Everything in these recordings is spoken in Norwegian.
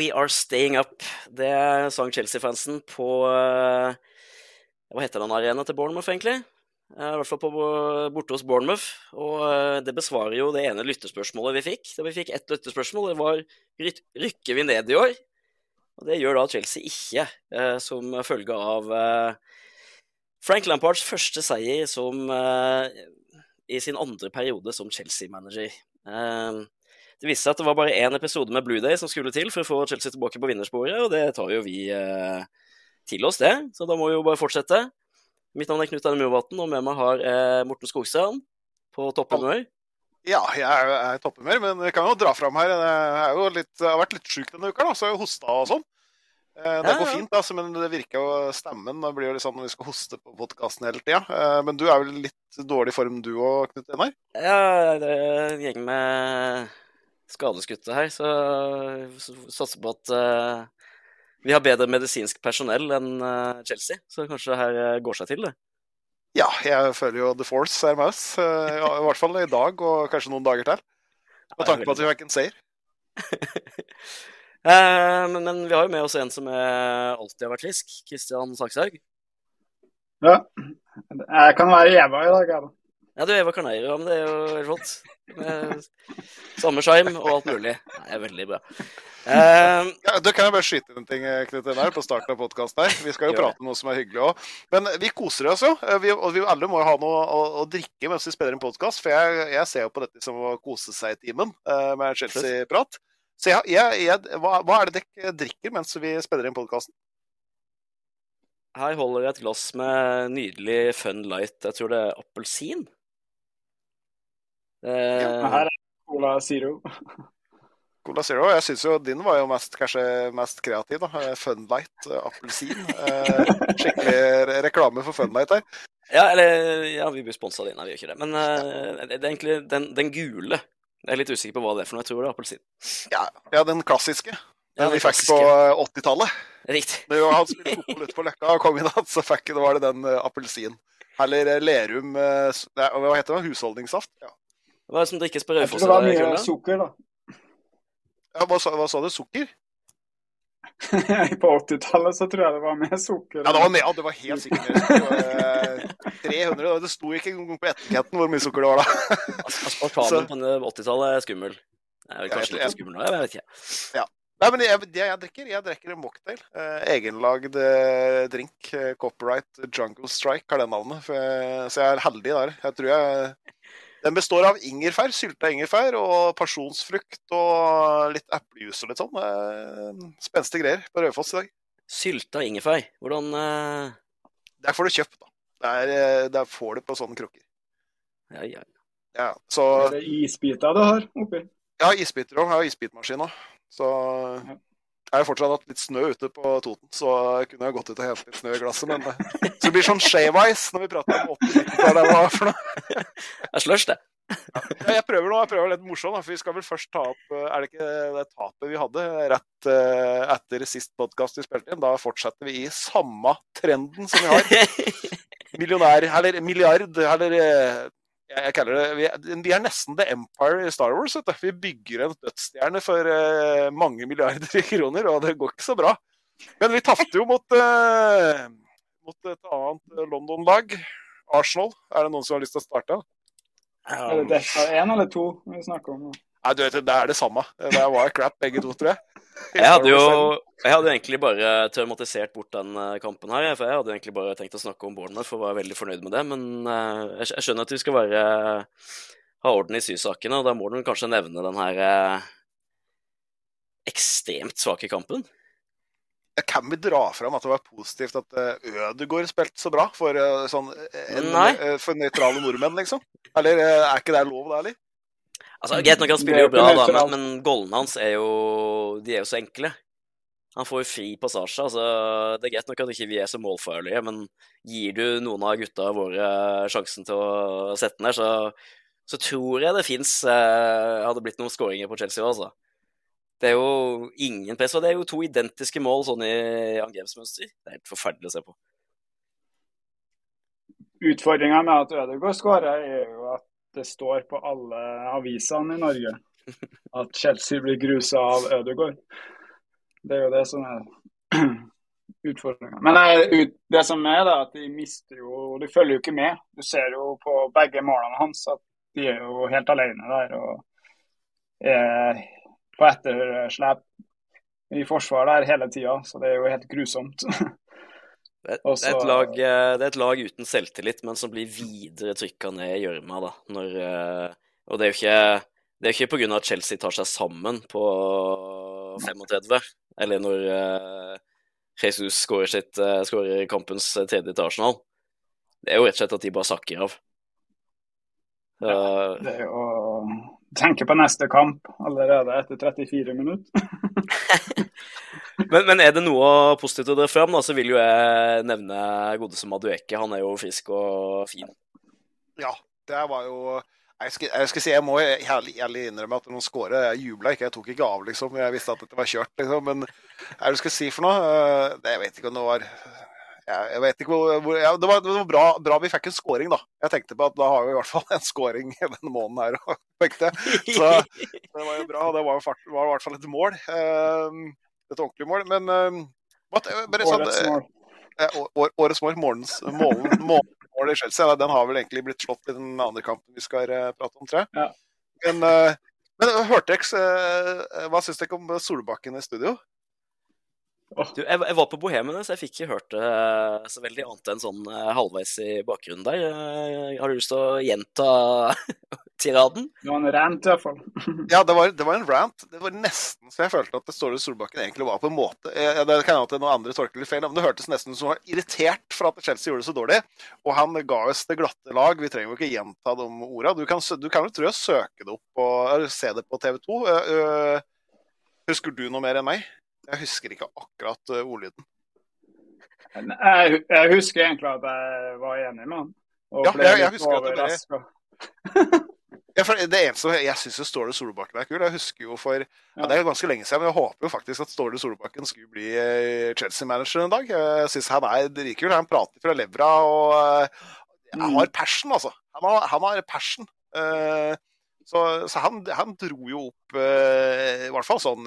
We are Staying Up. Det sang Chelsea-fansen på eh, Hva heter den arenaen til Bournemouth, egentlig? Eh, I hvert fall på, borte hos Bournemouth. Og eh, det besvarer jo det ene lyttespørsmålet vi fikk. Da vi fikk ett lyttespørsmål, det var rykker vi ned i år? Og det gjør da Chelsea ikke, som følge av Frank Lampards første seier som, uh, i sin andre periode som Chelsea-manager. Uh, det viste seg at det var bare én episode med Blue Day som skulle til for å få Chelsea tilbake på vinnersporet, og det tar jo vi uh, til oss, det. Så da må vi jo bare fortsette. Mitt navn er Knut Arne Murvatn, og med meg har Morten Skogstrand på topphumør. Ja, jeg er, i topphumør, men jeg kan jo dra fram her. Jeg, litt, jeg har vært litt sjuk denne uka, da, så jeg har hosta og sånn. Eh, Det går fint, altså, men det virker jo stemmen det blir jo litt sånn når vi skal hoste på podkasten hele tida. Eh, Men du er vel litt dårlig form du òg, Knut Einar? Ja, det er en gjeng med skadeskutte her, så vi satser på at eh, vi har bedre medisinsk personell enn Chelsea, så kanskje det her går seg til, det. Ja, jeg føler jo The Force er med oss. I hvert fall i dag, og kanskje noen dager til. Med tanke på at vi fikk en seier. Eh, men, men vi har jo med oss en som er, alltid har vært frisk, Kristian Sakshaug. Ja. Jeg kan være Eva i dag, jeg, da. Ja, du er Eva Carneiro, men det er jo helt flott. Samme sjarm og alt mulig. Det er veldig bra. Eh, Ja, Da kan jeg bare skyte inn en ting Knut Einar, på starten av podkasten her. Vi skal jo prate om noe som er hyggelig òg. Men vi koser oss jo. Eh, Vi, og vi alle må jo ha noe å, å drikke mens vi spiller en podkast. For jeg, jeg ser jo på dette som å kose seg i timen eh, med Chelsea-prat. Så jeg, jeg, jeg, hva, hva er det dere drikker mens vi spiller inn podkasten? her holder jeg et glass med nydelig Fun Light. Jeg tror det er appelsin. Eh, Ja, Her er Cola Zero. Cola Zero. Jeg syns jo din var jo mest, kanskje mest kreativ. da. fun Funlight, eh, appelsin. Eh, skikkelig reklame for Funlight her. Ja, eller Ja, vi blir sponsa av din, vi gjør ikke det. Men eh, det er egentlig den, den gule. Jeg er litt usikker på hva det er for noe. Jeg tror det er appelsin. Ja, ja den klassiske. Ja, Den den vi fikk på klassiske. eh, 80-tallet. Riktig. Når han spilte fotball ute på Løkka og kom inn igjen, så fikk, det var det den uh, appelsin. Eller eh, Lerum eh, nei, Hva heter det? Husholdningssaft? Ja. Hva er det som drikkes på Raufoss? det var mye kulda? sukker, da. Ja, hva, sa, hva sa du? Sukker? På 80-tallet så tror jeg det var mer sukker. Ja, det var, med, ja, det var helt sikkert mer sukker. Eh, 300, og Det sto ikke engang på etiketten hvor mye sukker det var da. As- Aspartamen på 80-tallet er skummel. Er vel kanskje litt skummel nå, jeg vet ikke. Nei, men jeg, det jeg drikker, jeg drikker en mocktail. Eh, egenlagd eh, drink. Eh, Copyright Jungle Strike har det navnet. Jeg, så jeg er heldig der. Jeg tror jeg Den består av ingefær, sylta ingefær, og pasjonsfrukt og litt eplejus og litt sånn. Eh, spenstige greier på Raufoss i dag. Sylta ingefær. Hvordan eh, Der får du kjøpt, da. Der, eh, der får du på sånne krukker. Ja, ja. Ja, så Er det isbiter du har oppi? Ja, isbiter òg. Jeg har isbitmaskin òg. Så jeg har fortsatt hatt litt snø ute på Toten, så jeg kunne jeg gått ut og hentet litt snø i glasset. Men det, så det blir sånn shave ice når vi prater om 80-90-tallet. For noe? Det er slush, det. Ja, jeg prøver nå, jeg prøver litt morsomt, for vi skal vel først ta opp eh, Er det ikke det tapet vi hadde rett eh, etter sist podkast vi spilte inn? Da fortsetter vi i samme trenden som vi har. Millionær, eller milliard, eller jeg kaller det vi er, nesten The Empire i Star Wars. Vi bygger en dødsstjerne for eh, mange milliarder kroner, og det går ikke så bra. Men vi tapte jo mot, uh, mot et annet London-lag. Arsenal. Er det noen som har lyst til å starte? Er det dette én eller to vi snakker om? nå? Nei, du vet, Det er det samme. Det var crap, begge to, tror jeg. Jeg hadde jo jeg hadde egentlig bare traumatisert bort den eh, kampen her. For jeg hadde egentlig bare tenkt å snakke om Bournemouth jeg var veldig fornøyd med det. Men eh, jeg skjønner at vi skal være ha orden i sysakene, og da må du kanskje nevne den her eh, ekstremt svake kampen. Kan vi dra fram at det var positivt at Ødegaard spilte så bra for, sånn, en- for nøytrale nordmenn, liksom? Eller er ikke det lov, da, eller? Altså, Greit nok, han spiller er jo bra, da, men, men gollene hans er jo De er jo så enkle. Han får jo fri passasje. altså Det er greit nok at ikke vi er så målfarlige, men gir du noen av gutta våre sjansen til å sette den der, så, så tror jeg det fins eh, Hadde blitt noen skåringer på Chelsea òg, altså. Det er jo ingen press, og det er jo to identiske mål sånn i angrepsmønster. Det er helt forferdelig å se på. Utfordringa med at Ødegaard skårer, er jo at det står på alle avisene i Norge at Chelsea blir grusa av Ødegaard. Det er jo det som er utfordringa. Men det, det som er, da, at de mister jo De følger jo ikke med. Du ser jo på begge målene hans at de er jo helt alene der og er på etterslep i forsvar der hele tida. Så det er jo helt grusomt. Det, det, er lag, eh, det, er et lag, uten selvtillit, men som blir videre trykka ned i gjørma. eh, Og det er jo ikke, det er ikke pga. at Chelsea tar seg sammen på 35, eller når uh, Jesus skårer, sitt, skårer kampens tredje til Arsenal. Det er jo rett og slett at de bare sakker av. Ja, det er jo tenke på neste kamp allerede etter 34 minutter. men, men, er det noe positivt å dra fram, da, så vil jo jeg nevne godeste Madueke. Han er jo frisk og fin. Ja, det var jo jeg skal, jeg skal si, jeg må ærlig, ærlig innrømme at noen skårer Jeg jubla ikke, jeg tok ikke av, liksom. Jeg visste at dette var kjørt, liksom. Men hva er det du skal si for noe? Eh, jeg vet ikke om det var jeg vet ikke hvor, hvor ja, Det var, det var bra, bra, vi fikk en scoring, da. Jeg tenkte på at da har vi i hvert fall en scoring denne måneden her. Så det var jo bra. Det var, fart, var i hvert fall et mål. Uh, et ordentlig mål. Men uh, what, bare, sånn, årets mål. Uh, årets mål. Morgens, målen, mål i Chelsea. Den har vel egentlig blitt slått i den andre kampen vi skal prate om, tror jeg. Ja. Men, men hørte dere Hva syns dere om Solbakken i studio? Du, jeg, jeg, var på Bohemene, så jeg fikk ikke hørt det uh, så veldig annet enn sånn uh, halvveis i bakgrunnen der. Uh, har du lyst til å gjenta tiraden? Det var en rant, i hvert fall. ja, det var, det var, en rant. Det var nesten så jeg følte at det Ståle Solbakken egentlig var på en måte Det kan hende at noen andre tolker litt feil, men det hørtes nesten som han var irritert for at Chelsea gjorde det så dårlig. Og han ga oss det glatte lag. Vi trenger jo ikke gjenta de orda. Du kan, du kan jo tror jeg søke det opp og se det på TV 2. husker du noe mer enn meg? Jeg husker ikke akkurat uh, ordlyden. Jeg, jeg, husker egentlig at jeg var enig med han. ja, jeg, jeg husker at det ble... ja, det eneste Jeg syns Ståle Solbakken er kul. Jeg husker jo for ja, Det er jo ganske lenge siden, men jeg håper jo faktisk at Ståle Solbakken skulle bli eh, Chelsea-manager en dag. Jeg syns han er dritkul. Han prater fra levra og han eh, har passion, altså. Han har, han har passion. Så, så han, han, dro jo opp i hvert fall sånn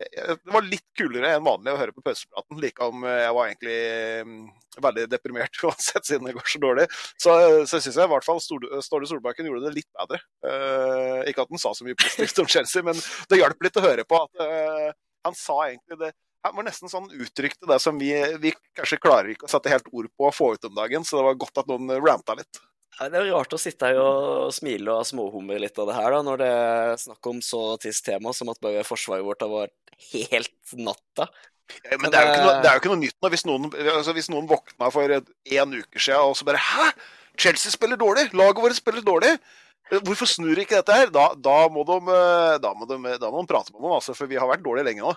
det var litt kulere enn vanlig å høre på pausepraten, like om eh, jeg var egentlig mm, veldig deprimert uansett, siden det går så dårlig. Så, så syns jeg i hvert fall Ståle Solbakken gjorde det litt bedre. Uh, ikke at han sa så mye positivt om Chelsea, men det hjalp litt å høre på at uh, han sa egentlig det han var nesten sånn uttrykte det som vi, vi kanskje klarer ikke å sette helt ord på å få ut om dagen, så det var godt at noen ranta litt. Det er rart å sitte her og smile og småhumre litt av det her, da, når det er snakk om så trist tema som at bare forsvaret vårt har vært helt natta. Ja, men det er, noe, det er, jo ikke noe, nytt nå. Hvis noen, altså, hvis noen våkna for en uke siden og så bare Hæ? Chelsea spiller dårlig! Laget vårt spiller dårlig! Hvorfor snur ikke dette her? Da, da, må, de, da, må, de, da må de prate med noen, altså, for vi har vært dårlige lenge nå.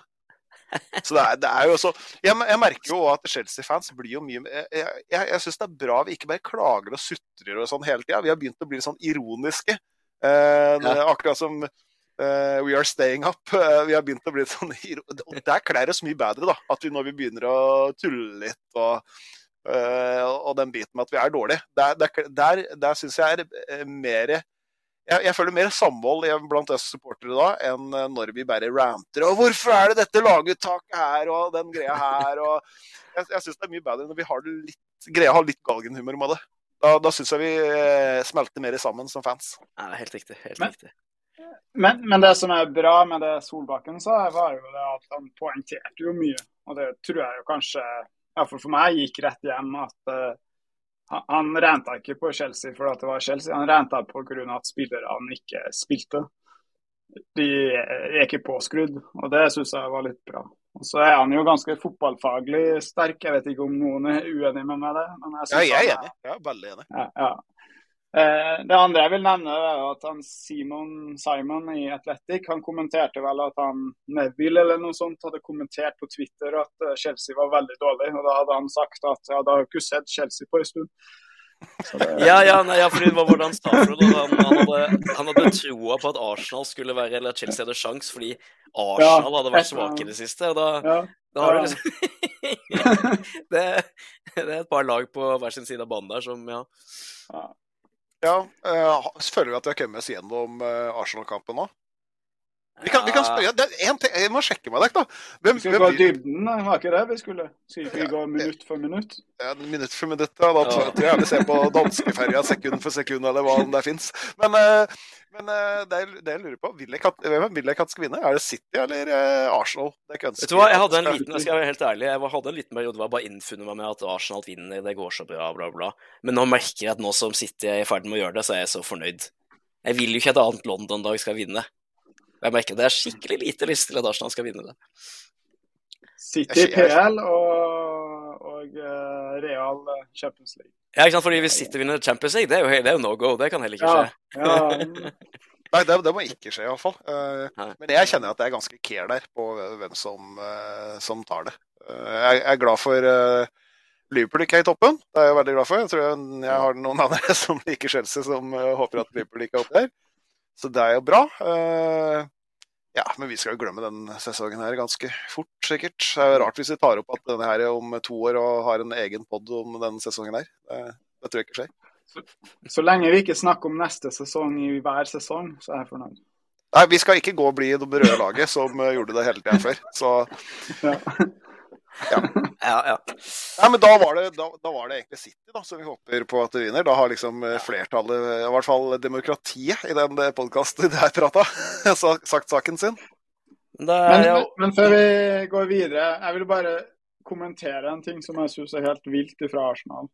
Så det er, det er jo også jeg, jeg, merker jo at Chelsea-fans blir jo mye Jeg, jeg, jeg syns det er bra vi ikke bare klager og sutrer og sånn hele tida. Vi har begynt å bli sånn ironiske. Eh, ja. Akkurat som eh, We Are Staying Up. Eh, vi har begynt å bli sånn Og der kler oss mye bedre, da. At vi, når vi begynner å tulle litt og, uh, og den biten med at vi er dårlige. Der, der, der, der syns jeg er mer jeg, jeg, føler mer samhold blant oss supportere da enn eh, når vi bare ranter. Og 'Hvorfor er det dette laguttaket her?' og den greia her. og Jeg, jeg syns det er mye bedre når vi har litt, greier å ha litt galgenhumor med det. Da, da syns jeg vi eh, smelter mer sammen som fans. Ja, helt riktig. Helt men, riktig. Men, men, det som er bra med det Solbakken sa, var jo det at han poengterte jo mye. Og det tror jeg jo kanskje, iallfall for meg, gikk rett hjem. at han renta ikke på Chelsea for at det var Chelsea, han renta pga. at spillerne ikke spilte. De er ikke påskrudd, og det syns jeg var litt bra. Og Så er han jo ganske fotballfaglig sterk, jeg vet ikke om noen er uenig med meg det. Men jeg, ja, jeg er enig. Jeg er veldig enig. Ja, ja. Eh, det andre jeg vil nevne, er at han Simon Simon i Athletic han kommenterte vel at han Neville eller noe sånt hadde kommentert på Twitter at eh, Chelsea var veldig dårlig. og Da hadde han sagt at ja, da har ikke sett Chelsea på en stund. Det... Ja, ja, nei, ja, fordi det var hvordan Stafford han, han, hadde, han hadde troa på at Arsenal skulle være, eller at Chelsea hadde sjans fordi Arsenal hadde vært svake i det siste. og da, Da har Ja. du liksom det, det er et par lag på hver sin side av banen der som, ja Ja, uh, føler vi at vi har kommet oss gjennom eh, Arsenal-kampen nå? Vi kan, vi kan spørre, det er en ting, Jeg må sjekke med deg, da. Hvem, Vi skal hvem gå dybden, var ikke det vi skulle? Skal ikke vi gå minutt for minutt? Ja, minutt for minutt, ja. Da tror tror jeg vi ser på danskeferja sekund for sekund, eller hva det fins. Men, eh, men eh, det, er- det jeg lurer på, vil jeg hvem vil jeg at skal vinne? Er det City eller eh, Arsenal? Det ønsker Vet du hva, jeg hadde en liten, jeg skal være helt ærlig, jeg hadde en liten periode hvor jeg bare innfunnet meg med at Arsenal vinner, det går så bra, bla, bla. Men nå merker jeg at nå som City er i ferd med å gjøre det, så er jeg så fornøyd. Jeg vil jo ikke at et annet London-lag skal vinne. Jeg merker det er skikkelig lite lyst til at Arsenal skal vinne det. City PL og, og eh, Real eh, Champions League. Ja, ikke sant, fordi hvis City vinner Champions League, det er jo, det er jo no go, det kan heller ikke skje. ja, Nei, det, det må ikke skje, iallfall. Uh, Nei. men jeg kjenner at det er ganske care der på hvem som, uh, som tar det. Uh, jeg er glad for uh, Liverpool ikke er i toppen. Det er jeg veldig glad for. Jeg tror jeg, jeg har noen andre som liker Chelsea, som håper at Liverpool ikke er oppe der. Så det er jo bra. Eh, ja, men vi skal jo glemme den sesongen her ganske fort, sikkert. Det er jo rart hvis vi tar opp at denne her er om to år og har en egen pod om den sesongen her. Det, det tror jeg ikke skjer. Så lenge vi ikke snakker om neste sesong i hver sesong, så er jeg fornøyd. Nei, vi skal ikke gå og bli det røde laget som eh, gjorde det hele tida før. Så Ja. Ja, ja. Nei, men da var, det, da, da var det egentlig City da, som vi håper på at det vinner. Da har liksom eh, flertallet, i hvert fall demokratiet i den podkasten der prata, sagt saken sin. Men det Men, er jo men før vi går videre, jeg vil bare kommentere en ting som jeg syns er helt vilt fra Arsenal.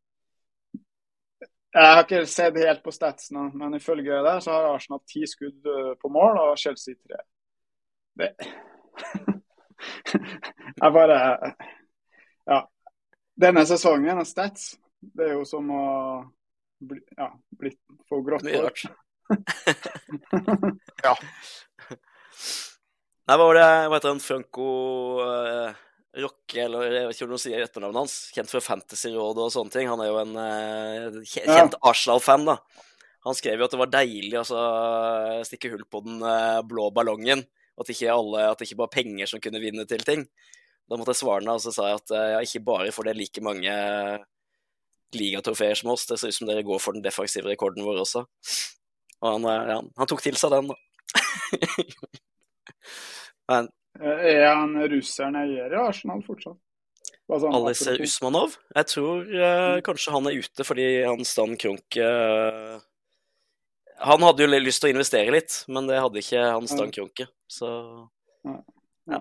Jeg har ikke sett helt på statsene, men ifølge det så har Arsenal ti skudd eh, på mål og Chelsea tre. Det Jeg bare Ja. Denne sesongen og stats, det er jo som å bli, ja, bli, få grått hår. Ja. Nei, hva var det Hva heter han? Franco uh, Rocke, eller jeg vet ikke om du sier etternavnet hans? Kjent fra Fantasyrådet og sånne ting. Han er jo en eh, kjent Ja. Arsenal-fan, da. Han skrev jo at det var deilig å altså, stikke hull på den eh, blå ballongen. At ikke, alle, at det ikke bare penger som kunne vinne til ting. Da måtte jeg svare henne, og så sa jeg at eh, ja, ikke bare får dere like mange ligatrofeer som oss, det ser ut som dere går for den defensive rekorden vår også. Og han, eh, ja, han tok til seg den, da. Men Eh, Er han russeren eier i Arsenal fortsatt? Sånn Aliser. Usmanov? Jeg tror uh, kanskje han er ute fordi han Stan Krunk eh, Han hadde jo lyst til å investere litt, men det hadde ikke han Stan kronke, Så ja.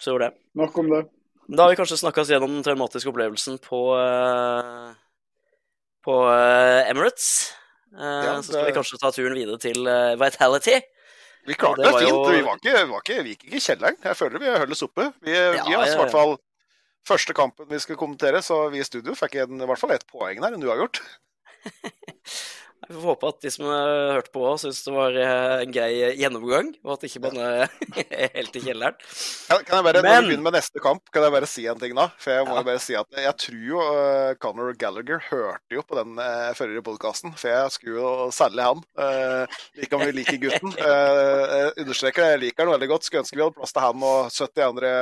Så gjorde det. Nok om det. Da har vi kanskje snakka oss gjennom den traumatiske opplevelsen på eh, på eh, Emirates. Eh, Ja, Så skal vi kanskje ta turen videre til Vitality. Vi klarte det det fint. jo- Vi, var ikke, vi, var ikke, vi gikk ikke i kjelleren. Jeg føler vi holder oss oppe. Vi, vi har ja, i hvert fall første kampen vi skulle kommentere, så vi i studio fikk en, i hvert fall ett poeng der enn du har gjort. Vi får håpe at de som har hørt på, syns det var eh, en grei gjennomgang, og at ikke bare er helt i kjelleren. Kan, kan jeg bare, Når vi begynner med neste kamp, kan jeg bare si en ting da? For jeg må Ja. bare si at jeg tror jo uh, Conor Gallagher hørte jo på den uh, forrige podkasten, for jeg skulle jo særlig han. Uh, like om vi liker gutten. Uh, understreker det, jeg liker han veldig godt. Skulle ønske vi hadde plass til han og 70 andre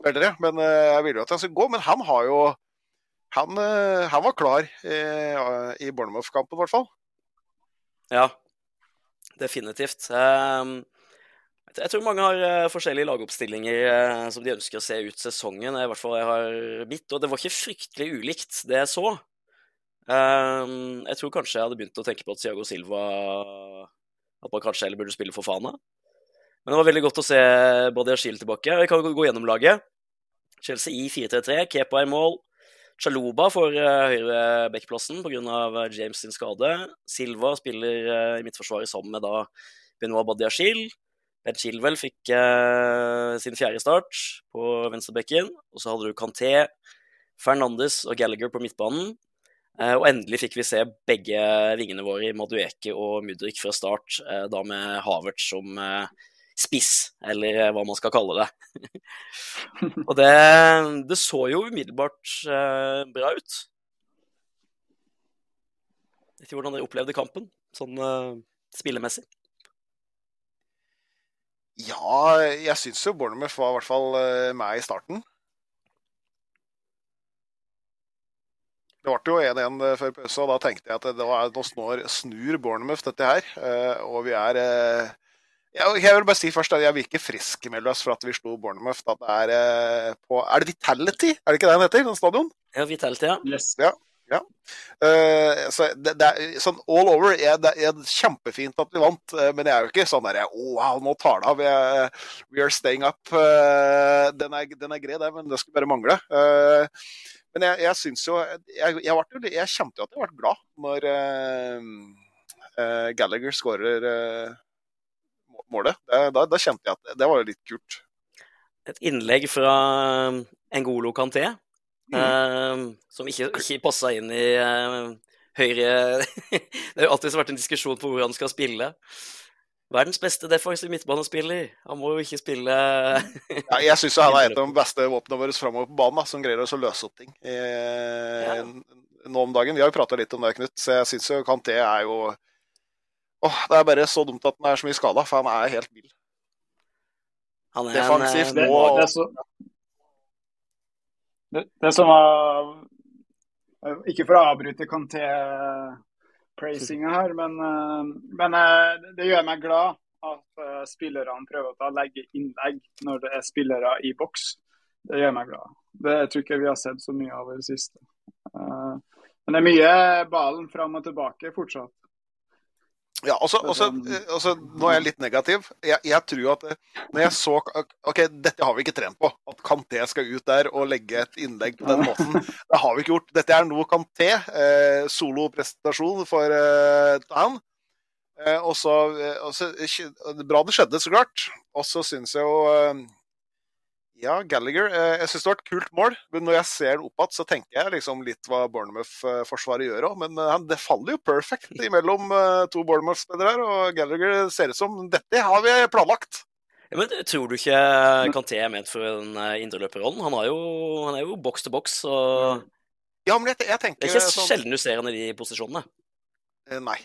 spillere. Men jeg ville jo at han skulle gå. Men han har jo Han, han var klar i, i Bournemouth-kampen, i hvert fall. Ja, definitivt. Ehm, Jeg tror mange har eh, forskjellige lagoppstillinger eh, som de ønsker å se ut sesongen. I hvert fall jeg har mitt, og det var ikke fryktelig ulikt det jeg så. Ehm, Jeg tror kanskje jeg hadde begynt å tenke på at Thiago Silva At man kanskje heller burde spille for Fana. Men det var veldig godt å se Badia Shield tilbake. Vi kan gå gjennom laget. Chelsea i 4-3-3, Kepa i mål. Chaluba får høyrebackplassen høyre backplassen pga. James sin skade. Silva spiller eh, i midtforsvaret sammen med da Benoit Badiachil. Ben Chilwell fikk eh, sin fjerde start på venstrebekken. Og så hadde du Kanté, Fernandes og Gallagher på midtbanen. Eh, og endelig fikk vi se begge vingene våre i Madueke og Mudrik fra start, eh, da med Havertz som eh, spiss, eller eh, hva man skal kalle det. og det, det, så jo umiddelbart eh, bra ut. Vet ikke hvordan dere opplevde kampen, sånn eh, spillemessig. Ja, jeg syns jo Bournemouth var i hvert fall eh, meg i starten. Det ble jo 1-1 eh, før pause, og da tenkte jeg at var, nå snur Bournemouth dette her. Og vi er jeg vil bare si først at jeg vil ikke friskmelde oss for at vi slo Bournemouth. Da det er på Er det Vitality? Er det ikke det den heter? Den stadion? Ja, Vitality, ja. Yes. Ja. Ja. Uh, så det, det, er sånn all over er det er kjempefint at vi vant, uh, men jeg er jo ikke sånn der oh, Wow, nå tar det av. We are, we are staying up. Uh, den, er, den, er, grei, det, men det skulle bare mangle. men jeg, jeg syns jo jeg, jeg, jeg, jeg, kjente jo at jeg ble glad når Gallagher skårer målet. Da, da, kjente jeg at det var litt kult. Et innlegg fra Ngolo Kanté Mm. Uh, som ikke, ikke passa inn i uh, høyre Det har jo alltid vært en diskusjon på hvor han skal spille. Verdens beste defensive midtbanespiller. Han må jo ikke spille ja, Jeg syns han er et av de beste våpnene våre framover på banen, da, som greier å løse opp ting I, ja. nå om dagen. Vi har jo prata litt om det, Knut, så jeg syns jo Kanté er jo Åh, Det er bare så dumt at han er så mye skada, for han er helt vill. Defensivt nå det, det, så, det, det som var Ikke for å avbryte Kanté-prasinga her, men, eh, men, eh, det gjør meg glad at eh, spillerne prøver å legge innlegg når det er spillere i boks. Det gjør meg glad. Det tror jeg ikke vi har sett så mye av i det siste. Men det er mye ballen fram og tilbake fortsatt. Ja, også, også, også, Nå er jeg litt negativ. Jeg, jeg, tror at når jeg så OK, dette har vi ikke trent på. At Kanté skal ut der og legge et innlegg på den måten. Det har vi ikke gjort. Dette er noe Kanté. Eh, Solopresentasjon for eh, han. Eh, og så Bra det skjedde, så klart. Og så syns jeg jo eh, ja, Gallagher. Eh, jeg syns det var et kult mål. Men når jeg ser den opp igjen, så tenker jeg liksom litt hva Bournemouth-forsvaret gjør òg. Men eh, det faller jo perfekt mellom eh, to Bournemouth-spillere her. Og Gallagher ser ut som dette har vi planlagt. Ja, men Tror du ikke Kanté er ment for en indreløperrollen? Han, han er jo boks til boks. og... Ja, men jeg, jeg tenker... Det er ikke sånn... sjelden du ser han i de posisjonene. Nei.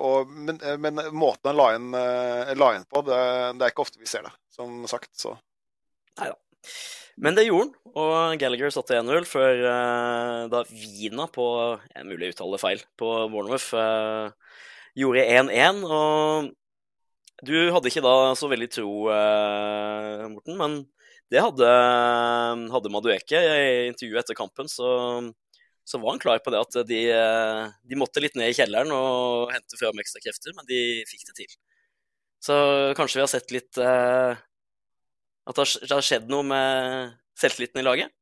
Og, men, men, måten han la inn, la inn på, det, det, er ikke ofte vi ser det, som sagt. Så. Nei da. Men det gjorde han, og Gallagher satte 1-0 før uh, da Vina på er mulig uttale feil på Bournemouth uh, gjorde 1-1. Og du hadde ikke da så veldig tro, uh, Morten, men det hadde, hadde Madueke. I intervjuet etter kampen så, så, var han klar på det at de, de, måtte litt ned i kjelleren og hente fram ekstra krefter, men de fikk det til. Så kanskje vi har sett litt at det har skjedd noe med selvtilliten i laget?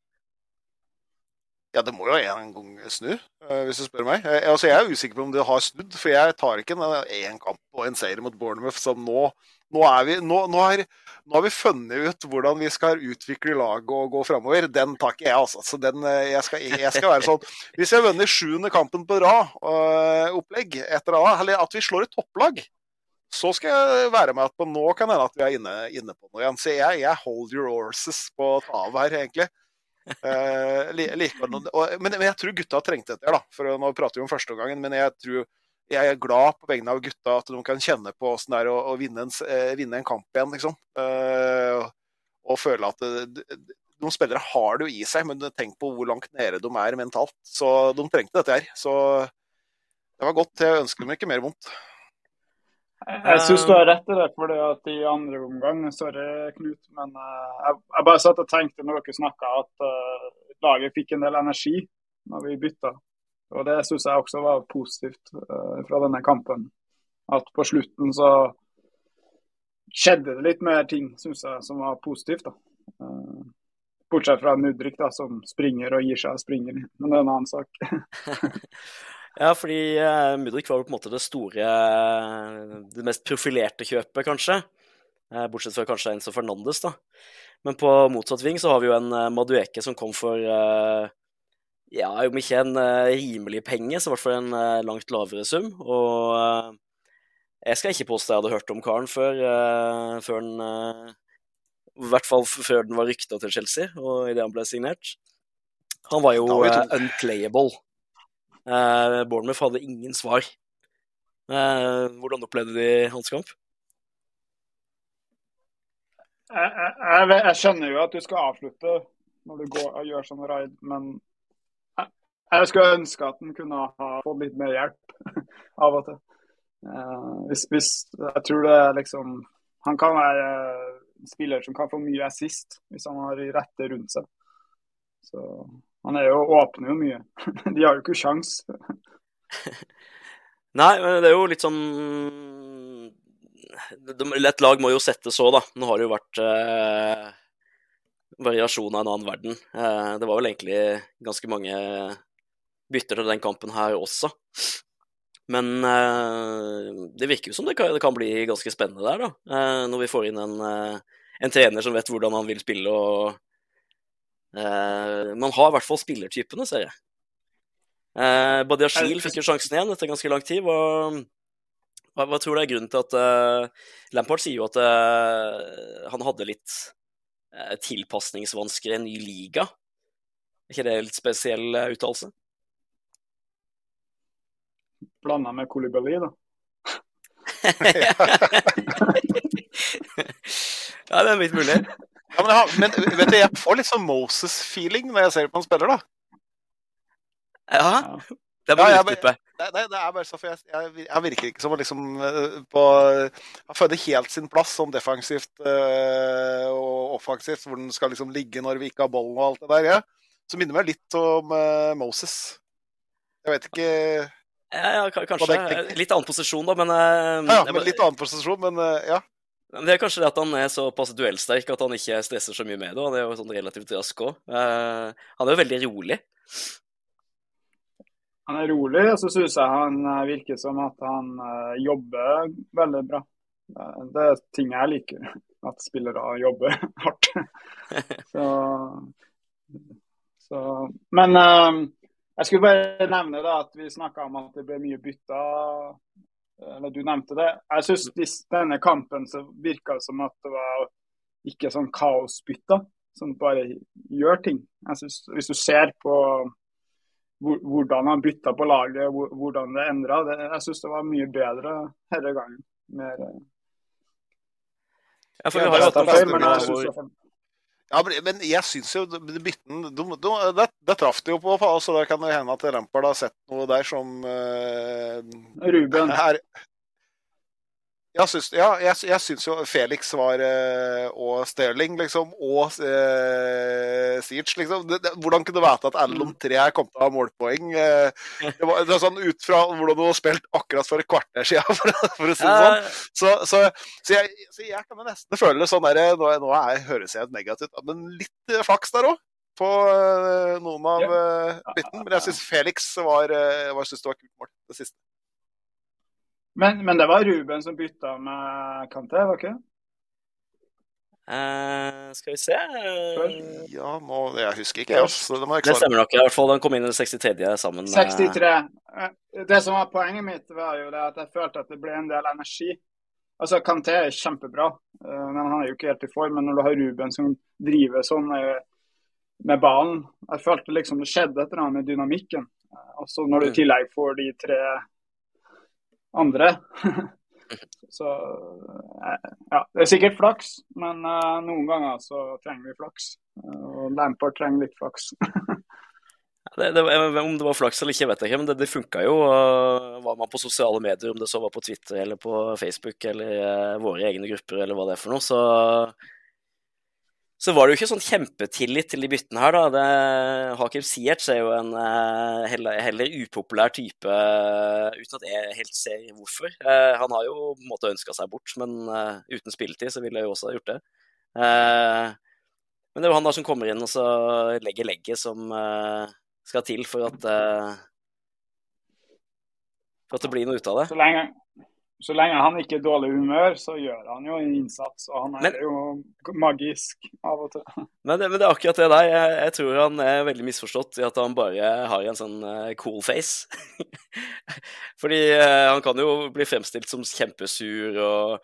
Ja, det må jo en gang snu, eh, hvis du spør meg. Jeg, altså, jeg er usikker på om det har snudd, for jeg tar ikke én kamp og en seier mot Bournemouth som nå nå, vi, nå, nå, har, nå, har, vi funnet ut hvordan vi skal utvikle laget og gå framover. Den tar ikke jeg, altså. Så den, eh, jeg, skal, jeg, skal, være sånn Hvis jeg vunner sjuende kampen på rad, opplegg etter eller at vi slår et topplag, så skal jeg være med at på nå kan hende at vi er inne, inne på noe igjen. Så jeg, jeg hold your horses på tav her, egentlig. Uh, like, og, men, men, jeg tror gutta trengte dette, da. For nå prater vi om førsteomgangen, men jeg tror jeg er glad på vegne av gutta at de kan kjenne på åssen det er å, å vinne, en, uh, vinne, en, kamp igjen, liksom. Uh, og føle at noen spillere har det jo i seg, men tenk på hvor langt nede de er mentalt. Så de trengte dette her. Så det var godt. Jeg ønsker dem ikke mer vondt. Jeg syns du har rett i det, fordi at i andre omgang Sorry, Knut, men uh, jeg, jeg, bare satt og tenkte når dere snakka at uh, laget fikk en del energi når vi bytta. Og det syns jeg også var positivt uh, fra denne kampen. At på slutten så skjedde det litt mer ting, syns jeg, som var positivt. da. Bortsett fra Mudrik, da, som springer og gir seg og springer. Men det er en annen sak. Ja, fordi uh, Mudrik var jo på en måte det store Det mest profilerte kjøpet, kanskje. Uh, bortsett fra kanskje Enzo Fernandes, da. Men på motsatt ving så har vi jo en uh, Madueke som kom for uh, Ja, om ikke en rimelig penge, så i hvert fall en langt lavere sum. Og jeg skal ikke påstå jeg hadde hørt om karen før, før den I hvert fall før den var rykta til Chelsea, og idet han ble signert. Han var jo unplayable. Uh, Bournemouth hadde ingen svar. Uh, hvordan opplevde de hans kamp? Jeg, jeg, jeg, skjønner jo at du skal avslutte når du går og gjør sånn raid, men Jeg skulle ønske at han kunne ha fått litt mer hjelp av og til. Uh, hvis, hvis, jeg tror det er liksom Han kan være en spiller som kan få mye assist hvis han har rette rundt seg. Så han er jo, åpner jo mye. De har jo ikke sjans. Nei, men det er jo litt sånn Et lag må jo sette så, da. Nå har det jo vært eh, variasjon av en annen verden. Eh, det var vel egentlig ganske mange bytter til den kampen her også. Men eh, det virker jo som det kan, det kan, bli ganske spennende der, da. Eh, når vi får inn en, eh, en, trener som vet hvordan han vil spille og Man har i hvert fall spillertypene, ser jeg. Eh, Badiashil fikk jo sjansen igjen etter ganske lang tid. Hva, hva, hva tror du er grunnen til at uh, Lampard sier jo at uh, han hadde litt uh, tilpasningsvansker i en ny liga? Er ikke det en litt spesiell uh, uttalelse? Blanda med Kolibali, da. ja, det er litt mulig. Ja, men, jeg, men, vet du, jeg får litt sånn Moses-feeling når jeg ser på han spiller, da. Ja, det må ja, utdype. Det, det, det, er bare så, for jeg, jeg, jeg virker ikke som å liksom på Han føler helt sin plass som defensivt øh, og offensivt, hvor den skal liksom ligge når vi ikke har ballen og alt det der. Ja. Så minner meg litt om øh, Moses. Jeg vet ikke ja, ja, kanskje. Litt annen posisjon, da, men uh, Ja, men litt annen posisjon, men ja. Det er kanskje det at han er såpass duellsterk at han ikke stresser så mye med det. Han er jo sånn relativt rask òg. Uh, han er jo veldig rolig. Han er rolig, og så syns jeg han virker som at han jobber veldig bra. Det er ting jeg liker. At spillere jobber hardt. så, så Men jeg skulle bare nevne da, at vi snakka om at det ble mye bytta. Eller du nevnte det. Jeg syns denne kampen så virka som at det var ikke sånn kaosbytta som bare gjør ting. Jeg synes, Hvis du ser på hvordan han bytta på laget, hvordan det endra, jeg syns det var mye bedre denne gangen. Mer, ja, for vi har jo hatt noen ja, men jeg syns jo bytten Det, det traff det jo på, så da kan det hende at Lampard har sett noe der som uh, Ruben. Er, jeg syns, ja, jeg, jeg syns jo Felix var uh, og Sterling, liksom, og eh, Siege, liksom. Det, det, hvordan kunne du vite at alle om tre kom til å ha målpoeng? Uh, det, var, det var sånn Ut fra hvordan du har spilt akkurat for et kvarter siden, for, for å si det sånn. Så, så, så, jeg, så jeg kan nesten føle det sånn der Nå, nå er, høres jeg negativt men litt flaks der òg. På noen av bytten. Men jeg syns Felix var, var, synes det var kult mål, det siste. Men, men, det var Ruben som bytta med Kanté, var ikke det? Uh, skal vi se Ja, nå, jeg husker ikke. Altså, det, det, stemmer nok. i hvert fall Den kom inn i det 63. sammen 63. Eh, det som var poenget mitt, var jo det at jeg følte at det ble en del energi. Altså, Kanté er kjempebra, uh, men han er jo ikke helt i form. Men når du har Ruben som driver sånn uh, med ballen Jeg følte liksom det skjedde et eller annet med dynamikken. Og så når du i mm. tillegg får de tre andre. så eh, ja, det er sikkert flaks, men uh, noen ganger så trenger vi flaks. Uh, og Lampard trenger litt flaks. det, det, om det var flaks eller ikke, vet jeg ikke, men det, det funka jo. Var man på sosiale medier, om det så var på Twitter eller på Facebook eller våre egne grupper eller hva det er for noe, så så var det jo ikke sånn kjempetillit til de byttene her, da. Det, Hakim Ziyech er jo en uh, heller, heller, upopulær type, uh, uten at jeg helt ser hvorfor. Uh, han har jo på en måte ønska seg bort, men uten spilletid så ville jeg jo også ha gjort det. men det er jo han da som kommer inn og så legger legget som skal til for at for at det blir noe ut av det. Så lenge, så lenge han ikke er dårlig humør, så gjør han jo en innsats. Og han er men, jo magisk av og til. Men det, men det er akkurat det der. Jeg, jeg, tror han er veldig misforstått i at han bare har en sånn uh, cool face. Fordi eh, han kan jo bli fremstilt som kjempesur og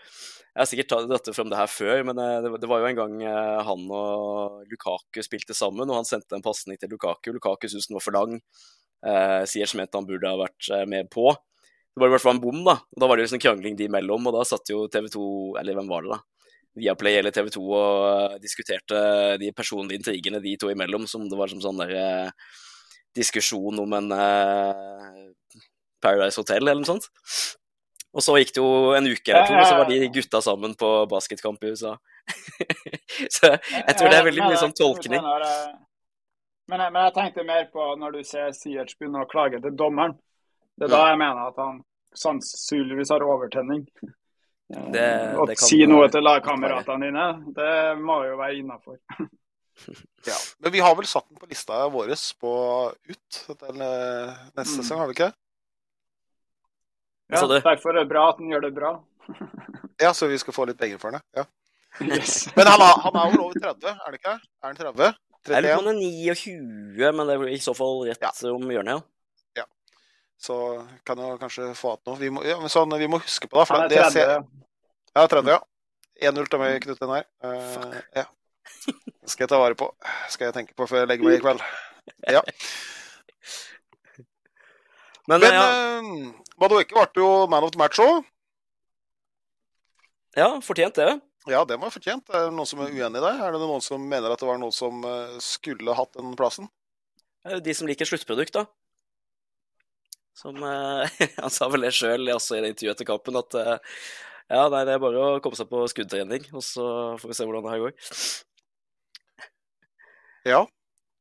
Jeg har sikkert tatt fram det her før, men uh, det, det, var jo en gang han og Lukaku spilte sammen, og han sendte en pasning til Lukaku. Lukaku syntes den var for lang. Eh, Sier mente han burde ha vært med på. Det var i hvert fall en bom, da. Og Da var det liksom krangling de imellom, og da satt jo TV 2, eller hvem var det, da? Viaplay eller TV 2 og uh, diskuterte de personlige intrigene de to imellom, som det var som sånn der uh, diskusjon om en eh, Paradise Hotel eller noe sånt. Og så gikk det jo en uke eller to, og så var de gutta sammen på basketkamp i USA. så jeg tror det er veldig mye sånn tolkning. Men jeg, men jeg tenkte mer på når du ser Siert begynne å klage til dommeren. Det er da jeg mener at han sannsynligvis har overtenning. Det, Å det kan si noe til lagkameratene dine, det må jo være innafor. Ja. Men vi har vel satt den på lista vår på ut til eh, neste Mm. sesong, har vi ikke? Ja, Så derfor er det bra at han gjør det bra. Ja, så vi skal få litt penger for den. Ja. Yes. Men han, er- han er vel over 30, er det ikke? Er han 30? Jeg lurer på 31? om han er 29, men det blir i så fall rett Ja. om hjørnet, ja. Så kan jeg kanskje få igjen noe. Vi må, ja, men sånn, vi må huske på det. For Han er det 30. ser, ja, 30, ja. 1-0 til meg, Knut Einar. Uh, ja. Det skal jeg ta vare på. Skal jeg tenke på før jeg legger meg i kveld. Ja. Men, Men ja, uh, Madueke ble jo man of the match òg. ja, fortjent det. Ja, det var fortjent. Er det noen som er uenig i det? Er det noen som mener at det var noen som eh, skulle hatt den plassen? Det de som liker sluttprodukt, da. Som eh, Han sa vel det sjøl i det intervjuet etter kampen, at eh, ja, nei, det er bare å komme seg på skuddtrening, og så får vi se hvordan det her går. Ja.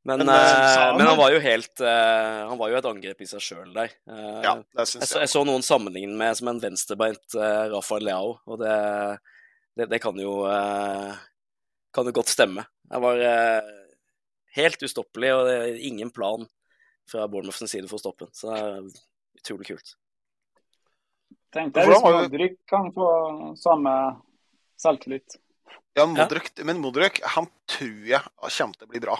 Men, Men, eh, eh, han men han var jo helt Han var jo et angrep i seg sjøl der. Ja det jeg, syns så, jeg. jeg så noen sammenligne med som en venstrebeint Rafael Leao, og det, det, det kan jo kan jo godt stemme. Jeg var helt ustoppelig, og ingen plan fra Bournemouths side for å stoppe den. Så det er utrolig kult. Tenkte jeg hvis Modric kan få samme selvtillit. Ja, Modric, Men Modric han tror jeg kommer til å bli bra.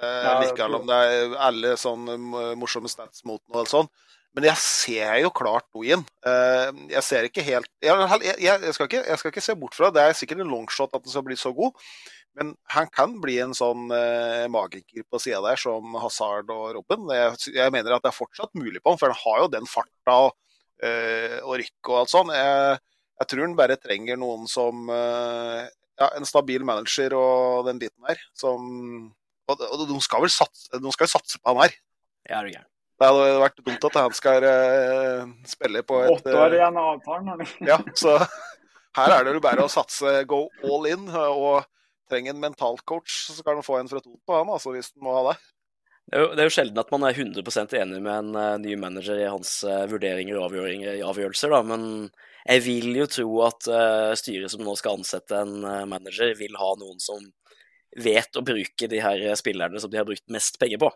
Eh, Ja, Likevel om det er alle sånne morsomme stats mot noe eller sånn. Men jeg ser jo klart noe i den. Eh, Jeg ser ikke helt jeg, jeg, jeg, skal ikke, jeg skal ikke se bort fra det. Det er sikkert en longshot at den skal bli så god. Men han kan bli en sånn eh, magiker på sida der, som Hazard og Robben. Jeg, jeg mener at det er fortsatt mulig på ham, for han har jo den farta og, eh, og rykk og alt sånn. Jeg, jeg tror han bare trenger noen som eh, ja, En stabil manager og den biten der. Som, og, og de skal vel satse, de skal satse på han her. Ja, er gæren. Det hadde vært dumt at han skal eh, spille på et Åtte år eh, igjen av avtalen. ja, så her er det jo bare å satse, go all in. Og trenger en mentalcoach, så skal han få en fra to på han, altså, hvis han må ha det. Det er, jo, det er jo sjelden at man er 100% enig med en uh, ny manager i hans uh, vurderinger og avgjørelser, da, men jeg vil jo tro at uh, styret som nå skal ansette en eh, manager, vil ha noen som vet å bruke de her spillerne som de har brukt mest penger på.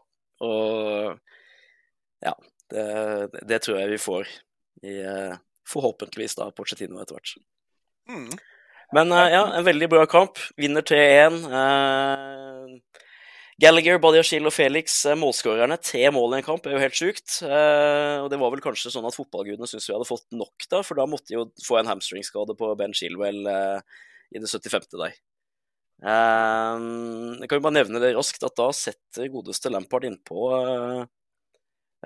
Og ja, det, det tror jeg vi får i eh, forhåpentligvis da Porcetino etter hvert. Mm. Men eh, ja, en veldig bra kamp. Vinner 3-1. Eh, Gallagher, Badiashil og Felix, eh, målskårerne. Tre mål i en kamp er jo helt sjukt. Eh, og det var vel kanskje sånn at fotballgudene syntes vi hadde fått nok, da, for da måtte de jo få en hamstringskade på Ben Shilwell eh, i det 75. der. Eh, jeg kan jo bare nevne det raskt at da setter godeste Lampard innpå uh,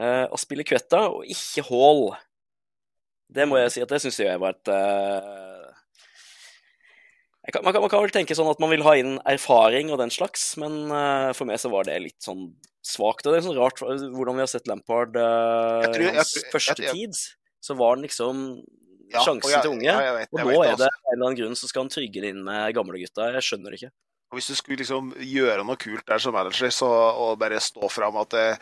uh, Aspilicueta og ikke Hall. Det må jeg si at det syns jeg var et eh, kan, man, kan, man kan vel tenke sånn at man vil ha inn erfaring og den slags, men uh, for meg så var det litt sånn svakt. Og det er sånn rart hvordan vi har sett Lampard uh, tror- jeg hans jeg- første jeg- tid. Så var han liksom Ja, sjansen til unge. vet- og nå er det altså. av en eller annen grunn så skal han trygge det inn med gamlegutta. Jeg skjønner det ikke. Og Hvis du skulle liksom gjøre noe kult der som manager, så, og bare stå fram at eh,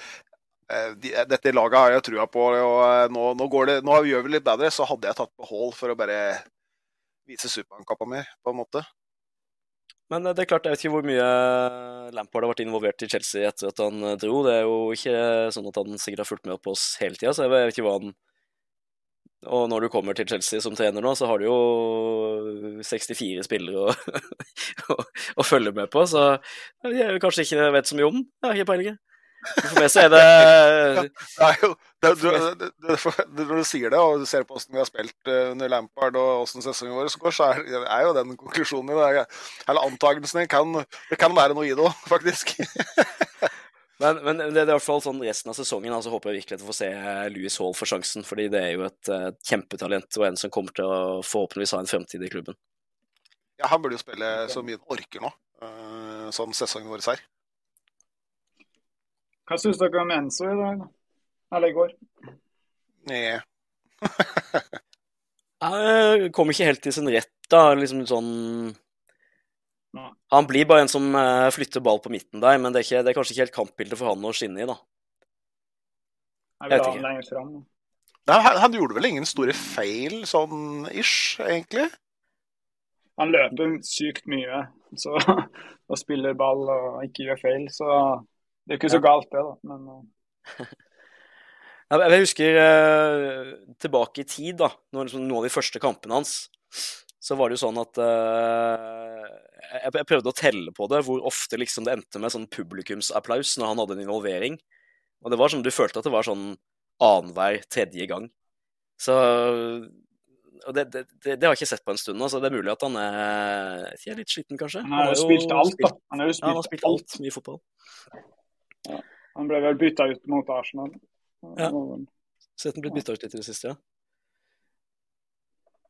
eh, de, dette laget har jeg trua på, og eh, nå, nå, går det, nå gjør vi litt bedre, så hadde jeg tatt på Hall for å bare vise supermannkappa mi, på en måte. Men eh, det er klart, jeg vet ikke hvor mye Lampard har vært involvert i Chelsea etter at han eh, dro. Det er jo ikke sånn at han sikkert har fulgt med på oss hele tida, så jeg vet ikke hva han Og når du kommer til Chelsea som trener nå, så har du jo 64 spillere å, å, å følge med på, så jeg vet kanskje ikke vet så mye om den. Jeg har ikke peiling. For meg så er det Det er jo, det, du, det, det, det, når du sier det, og du ser på hvordan vi har spilt eh, under Lampard og hvordan sesongen vår går, så er, er jo den konklusjonen det. Eller antakelsen din kan Det kan være noe i det òg, faktisk. Men, men det er i hvert fall sånn resten av sesongen. altså håper jeg virkelig at vi får se Louis Hall for sjansen, fordi det er jo et et kjempetalent og en som kommer til å forhåpentligvis ha en fremtid i klubben. Ja, han burde jo spille så mye han orker nå, eh, sånn sesongen vår er. Hva syns dere om Enzo i dag? da? Eller i går? Nei. Jeg kom ikke helt til sin rett, da. Liksom sånn Han blir bare en som eh, flytter ball på midten der, men det er, ikke, det er kanskje ikke helt kampbildet for han å skinne i, da. Jeg vet ikke. Nei, han, han gjorde vel ingen store feil, sånn ish, egentlig? Han løper sykt mye så, og spiller ball og ikke gjør feil, så det er ikke så galt, det, da. Men eh, Jeg, husker eh, tilbake i tid, da, når liksom, noen av de første kampene hans, så var det jo sånn at eh, jeg, jeg prøvde å telle på det, hvor ofte liksom det endte med sånn publikumsapplaus når han hadde en involvering. Og det var som du følte at det var sånn annenhver tredje gang. Så og det, det, det, det har jeg ikke sett på en stund nå, så det er mulig at han er, er litt sliten, kanskje. han har jo spilt alt, da. Han har jo Ja, han har spilt spilt alt. alt, mye fotball. Han ble vel bytta ut mot Arsenal. Ja. Sett han blitt bytta ut litt i det siste, ja.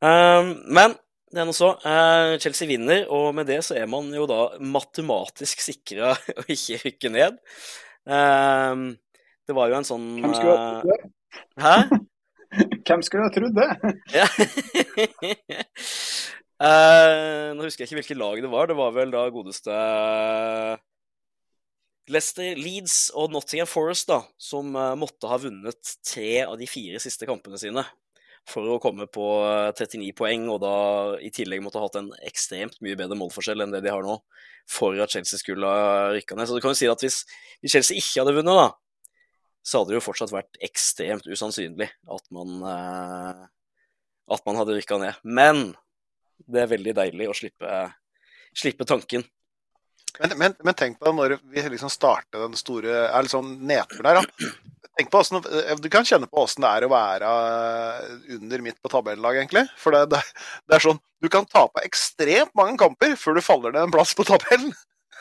Um, men det er nå så. Uh, Chelsea vinner, og med det så er man jo da matematisk sikra å ikke rykke ned. Um, det var jo en sånn Hvem skulle ha trodd det? eh, Hæ? Hvem skulle ha trodd det? Ja. Eh, nå husker jeg ikke hvilket lag det var. Det var vel da godeste Leicester, Leeds og Nottingham Forest da, som eh, måtte ha vunnet tre av de fire siste kampene sine for å komme på eh, 39 poeng, og da i tillegg måtte ha hatt en ekstremt mye bedre målforskjell enn det de har nå, for at Chelsea skulle ha rykka ned. Så du kan jo si at hvis, hvis Chelsea ikke hadde vunnet, da, så hadde det jo fortsatt vært ekstremt usannsynlig at man, eh, at man hadde rykka ned. Men det er veldig deilig å slippe, slippe tanken. Men, men, men tenk på når vi liksom starter den store er litt sånn nedturen her. Da. Tenk på hvordan, du kan kjenne på åssen det er å være under midt på tabellag, egentlig. For det, det, det er sånn Du kan tape ekstremt mange kamper før du faller ned en plass på tabellen.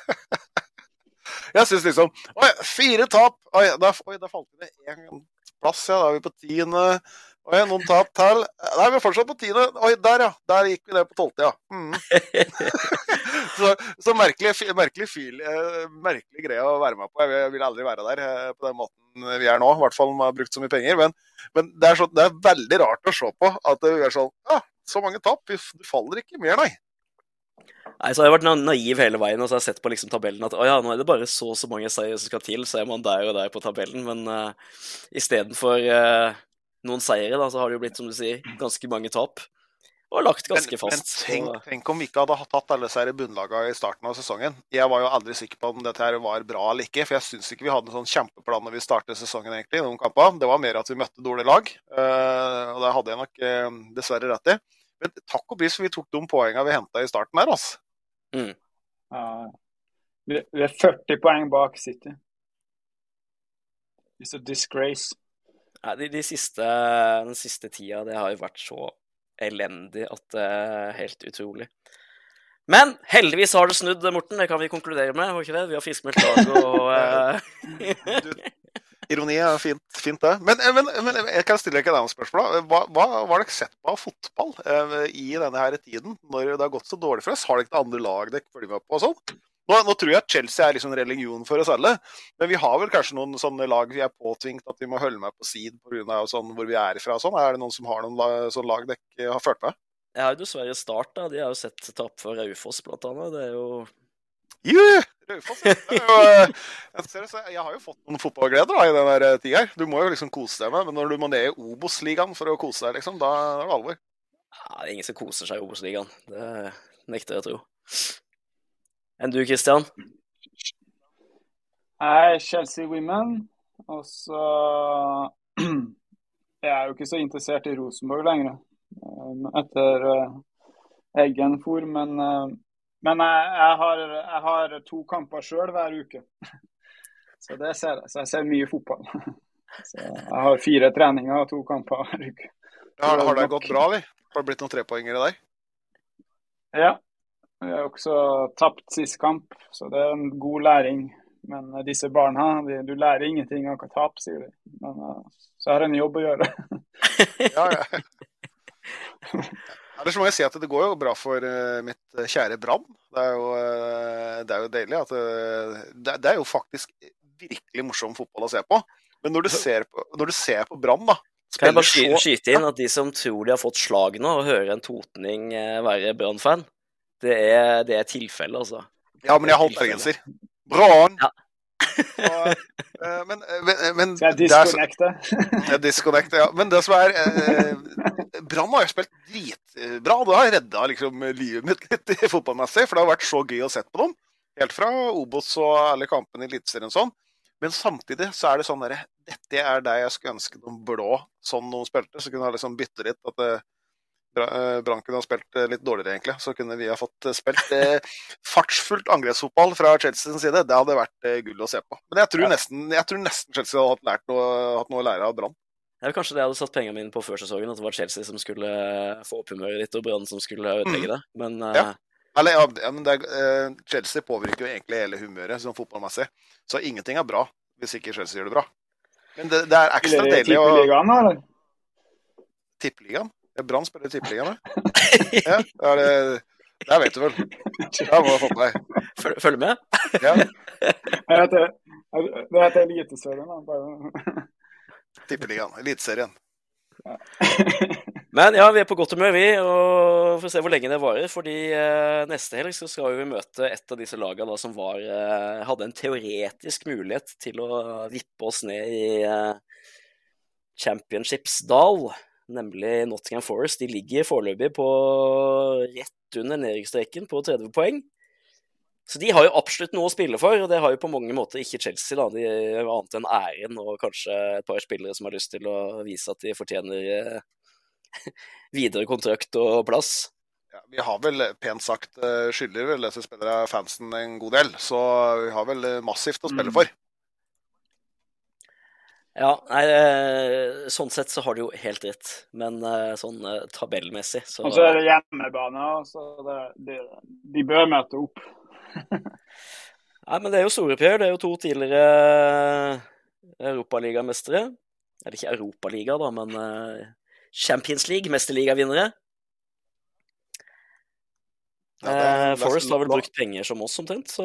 Jeg syns liksom Oi, fire tap! Oi, da, oi, da falt det én plass, ja. Da er vi på tiende. Oi, noen tap til. Nei, vi er fortsatt på tiende. Oi, der, ja. Der gikk vi ned på tolvte, ja. Mm. så så merkelig, merkelig, fil, eh, merkelig greie å være med på. Jeg vil- aldri være der eh, på den måten vi er nå. I hvert fall om vi har brukt så mye penger. Men, men det, er så, det er veldig rart å se på at det er sånn Ja, så mange tap. Vi faller ikke mer, nei. Nei, så har jeg vært naiv hele veien og så har jeg sett på liksom tabellen at å ja, nå er det bare så og så mange seier som skal til, så er man der og der på tabellen. Men uh, istedenfor uh, noen seire, da, så har det jo blitt, som du sier, ganske mange tap. Og lagt ganske men, men tenk, tenk om vi ikke hadde tatt alle disse bunnlagene i starten av sesongen. Jeg var jo aldri sikker på om dette her var bra eller ikke, for jeg syns ikke vi hadde en sånn kjempeplan når vi startet sesongen, egentlig, i noen kamper. Det var mer at vi møtte dårlige lag, eh, og det hadde jeg nok eh, dessverre rett i. Men takk og pris for vi tok de poengene vi henta i starten her, altså. Ja. Vi, vi er 40 poeng bak City. It's a disgrace. Nei, de, de siste, den siste tida, det har jo vært så elendig at det er helt utrolig. Men heldigvis har det snudd, Morten. Det kan vi konkludere med. var ikke det? Vi har friskmeldt lag og uh... Ironi er fint, fint det. Men, men, men jeg kan stille deg et annet spørsmål. hva hva har dere sett på av fotball uh, i denne her tiden, når det har gått så dårlig for oss? Har dere ikke andre lag dere følger med på og sånn? Nå, nå tror jeg at Chelsea er liksom religion for oss alle, men vi har vel kanskje noen sånne lag vi er påtvingt at vi må holde med på side pga. Sånn, hvor vi er ifra og sånn. Er det noen som har noen la, sånne lag dere ikke har ført med? Jeg har jo dessverre Start, da. De har jo sett tap for Raufoss, blant annet. Det er jo Yeah! Raufoss. jo, eh, Jeg, har jo fått noen fotballgleder da, i den der tida her. Du må jo liksom kose deg med, men når du må ned i Obos-ligaen for å kose deg, liksom, da er det alvor. ja, Det er ingen som koser seg i Obos-ligaen. Det nekter jeg å tro. Enn du, Christian? Jeg er Chelsea Women, og så Jeg er jo ikke så interessert i Rosenborg lenger, eh, etter eh, Eggen for, men, eh, men jeg, jeg, har, jeg har to kamper sjøl hver uke. Så det ser jeg. Så jeg ser mye fotball. Så jeg har fire treninger og to kamper hver uke. Har, har det gått bra, eller? Har det blitt noen trepoengere der? Ja. Vi har også tapt sist kamp, så det er en god læring. Men eh, disse barna, de, du lærer ingenting av å tape, sier de. Men eh, så har jeg en jobb å gjøre. Ja, ja. Ellers må jeg si at det går jo bra for eh, mitt kjære Brann. Det, det er jo deilig at det, det er jo faktisk virkelig morsom fotball å se på. Men når du ser på, når du på Brann, da Kan jeg bare skyte inn at de som tror de har fått slag nå, og hører en totning være Brann-fan, det er, det er tilfelle, altså. Ja, men jeg har halvbergenser. Brann! Ja. Og, eh, men, men, men Skal jeg det er disconnecte? Ja, disconnect, ja. Men det som er eh, Brann har jo spilt dritbra. Det har redda liksom, livet mitt litt fotballmessig, for det har vært så gøy å se på dem. Helt fra Obos og alle kampene i Eliteserien og sånn. Men samtidig så er det sånn derre Dette er det jeg skulle ønske de blå sånn de spilte. Så kunne jeg liksom bytte litt. At eh, eh, Brann kunne ha spilt eh, litt dårligere, egentlig. Så kunne vi ha fått eh, spilt eh, fartsfullt angrepsfotball fra Chelsea side. Det hadde vært eh, gull å se på. Men jeg tror, Ja. nesten, jeg tror nesten Chelsea hadde hatt, lært noe, hatt noe å lære av Brann. Ja, kanskje det jeg hadde satt pengene mine på før sesongen, at det var Chelsea som skulle få opp humøret ditt, og Brann som skulle ødelegge det. Men eh, Ja. Eller, ja, men det er, eh, Chelsea påvirker jo egentlig hele humøret sånn fotballmessig. Så ingenting er bra hvis ikke Chelsea gjør det bra. Men det, det er ekstra deilig å Tippeligaen, eller? Tippeligaen? Ja, Brann spiller i Tippeligaen, ja. ja det er det, det vet du vel. Det må du ha fått med deg. følg, følg med. Ja, Jeg det heter Eliteserien, da. Bare. Tippeligaen. Eliteserien. Men ja, vi er på godt humør, vi. Og får se hvor lenge det varer. fordi eh, neste helg så skal vi møte et av disse lagene da, som var, eh, hadde en teoretisk mulighet til å vippe oss ned i eh, Championships-dal, nemlig Nottingham Forest. De ligger foreløpig på rett under nedrykksstreken på 30 poeng. Så de har jo absolutt noe å spille for, og det har jo på mange måter ikke Chelsea. da, de Annet enn æren og kanskje et par spillere som har lyst til å vise at de fortjener eh, videre kontrakt og plass. Ja, vi har vel pent sagt eh, skylder vel disse spillere fansen en god del, så vi har vel eh, massivt å spille Mm. for. Ja, nei, eh, sånn sett så har du jo helt rett, men eh, sånn eh, tabellmessig så Og så er det hjemmebane, så det, det, de bør møte opp. Nei, men det er jo storoppgjør. Det er jo to tidligere europaligamestere. Eller ikke Europaliga, da, men Champions League, mesterligavinnere. Ja, Eh, Forest har vel brukt penger som oss, omtrent, så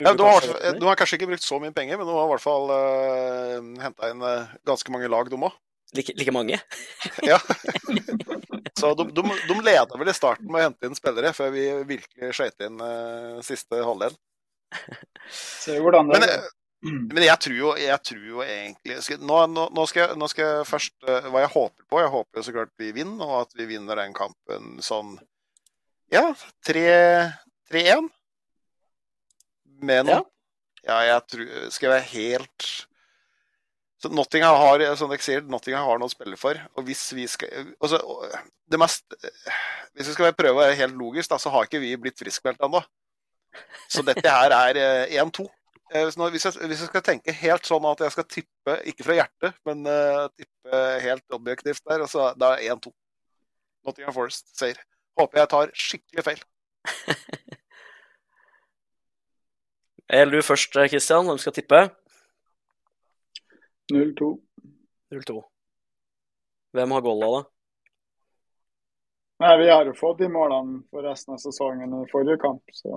Ja, du, har, du har kanskje ikke brukt så mye penger, men du har i hvert fall uh, henta inn uh, ganske mange lag, de òg. like, like mange. Ja. Så de, de, de leda vel i starten med å hente inn spillere, før vi virkelig skøyt inn uh, siste halvdel. Se hvordan det Men, eh, men jeg tror jo, jeg tror jo egentlig skal, nå, nå, nå, skal jeg, nå skal jeg først eh, Hva jeg håper på. Jeg håper jo så klart vi vinner, og at vi vinner den kampen sånn Ja, 3-1. Med noe. Ja. jeg tror Skal jeg være helt så Nottingham har som dere sier, Nottingham har noe å spille for. og hvis vi skal altså, det mest, Hvis vi skal prøve å være helt logisk, da, så har ikke vi blitt friskmeldt ennå. Så dette her er eh, 1-2. Eh, Hvis jeg, hvis jeg skal tenke helt sånn at jeg skal tippe, ikke fra hjertet, men uh, tippe helt objektivt der, så da er det 1-2. Nottingham Forest sier. Håper jeg tar skikkelig feil. Eller du først, Christian, hvem skal tippe? 0-2. 0-2. Hvem har golla, da? Nei, Vi har jo fått de målene for resten av sesongen i forrige kamp. Så,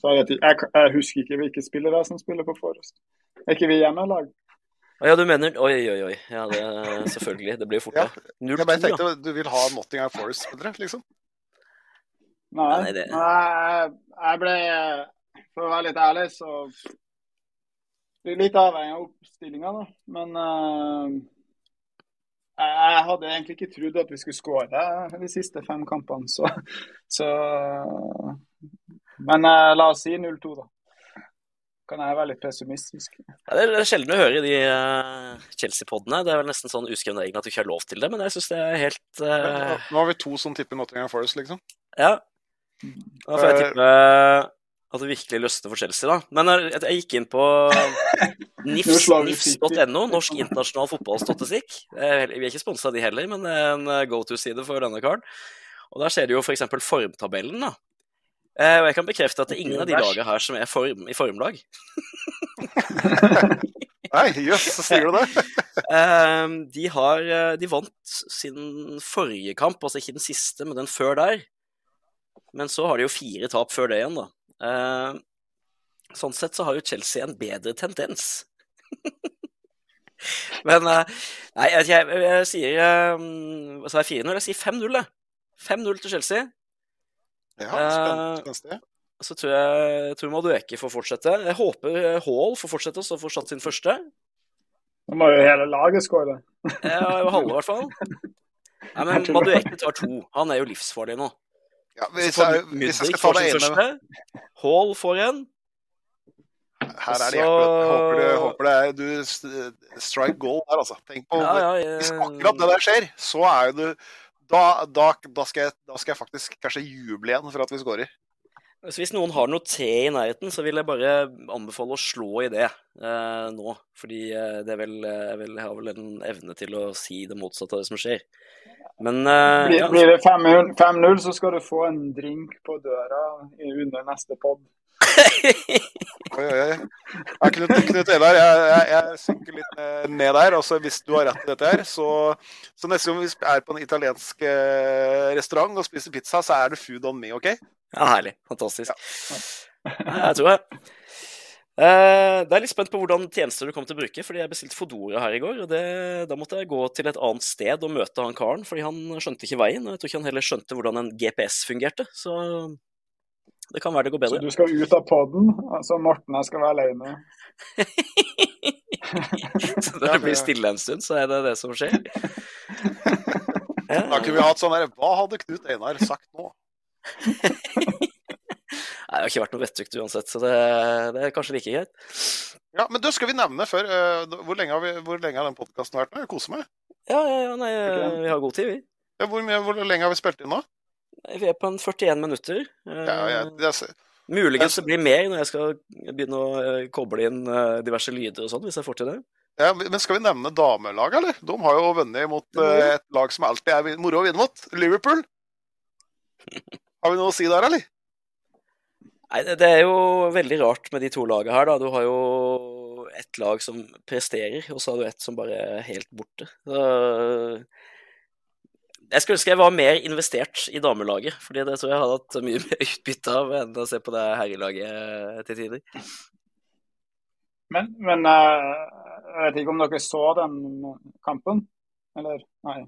så jeg, vet jeg, jeg husker ikke hvilke spillere som spiller på Forest. Er ikke vi hjemmelag? Ja, du mener Oi, oi, oi. Ja, det, selvfølgelig. Det blir fort, Ja. ja. Jeg bare 0-2, ja. tenkte du vil ha Nottingham Forest-spillere, liksom. Nei. Nei, det- Nei, jeg ble For å være litt ærlig, så Det er litt avhengig av oppstillinga, da. Men uh, jeg hadde egentlig ikke trodd at vi skulle skåre de siste fem kampene, så, så Men uh, la oss si 0-2, da. Kan jeg være litt pessimistisk? Ja, det er- sjelden å høre i de uh, Chelsea-podene. Det er vel nesten sånn uskreven regel at du ikke har lov til det, men jeg syns det er helt eh, Nå nå har vi to som tipper Nottingham Forest, liksom. Ja. Da får jeg Eh, tippe at det virkelig løsner for Chelsea, da. Men eh, jeg, jeg gikk inn på nifs.no, NIFS Norsk internasjonal fotballstatistikk. Eh, Vi er ikke sponsa av de heller, men det er en eh, go to-side for denne karen. Og der ser du jo f.eks. formtabellen, da. Eh, Og jeg kan bekrefte at det er ingen av de lagene her som er form, i formlag. Nei, jøss, så sier du det? Eh, de, har, eh, de vant sin forrige kamp, altså ikke den siste, men den før der. Men så har de jo fire tap før det igjen, da. Eh, Sånn sett så har jo Chelsea en bedre tendens. Men eh, Nei, jeg, jeg, jeg, jeg sier eh, Hva sa jeg? 4-0? Jeg sier 5-0, jeg. 5-0 til Chelsea. Ja, Eh, spennende. spennende. Så tror jeg tror Madueke får fortsette. Jeg håper eh, Hall får fortsette og får satt sin første. Nå må jo hele laget skåre. Ja, halve, i hvert fall. Nei, men Madueke tar to. Han er jo livsfarlig nå. Ja, hvis, jeg, hvis jeg skal ta deg ene første. Hall får en. Her er det. Jeg håper, håper det er du strike goal der, altså. Tenk på Ja, ja, Hvis akkurat det der skjer, så er jo du da, da, da, skal jeg, da skal jeg faktisk kanskje juble igjen for at vi scorer. Så hvis noen har noe te i nærheten, så vil jeg bare anbefale å slå i det eh, nå. Fordi eh, det er vel, eh, vel, jeg har vel en evne til å si det motsatte av det som skjer. Men eh, Blir, ja, blir det 5-0, 5-0, så skal du få en drink på døra under neste pod. Oi, oi, oi. Ja, Knut, Knut Edar, jeg, jeg, jeg synker litt ned- ned der. Altså, hvis du har rett i dette her, så, så neste gang vi er på en italiensk eh, restaurant og spiser pizza, så er det food on me, OK? Ja, herlig. Fantastisk. Ja. jeg tror det. Eh, det er litt spent på hvordan tjenester du kommer til å bruke, fordi jeg bestilte Fodora her i går. og det, Da måtte jeg gå til et annet sted og møte han karen, fordi han skjønte ikke veien. Og jeg tror ikke han heller skjønte hvordan en GPS fungerte. Så det kan være det går bedre. Så du skal ut av poden, altså Morten her skal være alene. Så når det blir stille en stund, så er det det som skjer. Ja. Da kunne vi hatt sånn her Hva hadde Knut Einar sagt nå? Det har ikke vært noe vettugt uansett, så det, det er kanskje like greit. Ja, men da skal vi nevne før eh, Hvor lenge har, vi, hvor lenge har den podkasten vært nå? Jeg koser meg. Ja, ja, ja, nei, vi har god tid, vi. Ja, hvor, mye, hvor lenge har vi spilt inn nå? Vi er på en 41 minutter. Eh, Ja, det jeg, Muligens det blir mer når jeg skal begynne å eh, koble inn eh, diverse lyder og sånn, hvis jeg får til det. ja, men skal vi nevne damelaget, eller? De har jo vunnet mot eh, et lag som alltid er moro å vinne mot. Liverpool. Har vi noe å si der, eller? Nei, det, er jo veldig rart med de to lagene her, da. Du har jo ett lag som presterer, og så har du ett som bare er helt borte. Så jeg skulle ønske jeg var mer investert i damelaget, fordi det tror jeg hadde hatt mye mer utbytte av enn å se på det herrelaget til tider. Men, men eh, jeg vet ikke om dere så den kampen? Eller? Nei.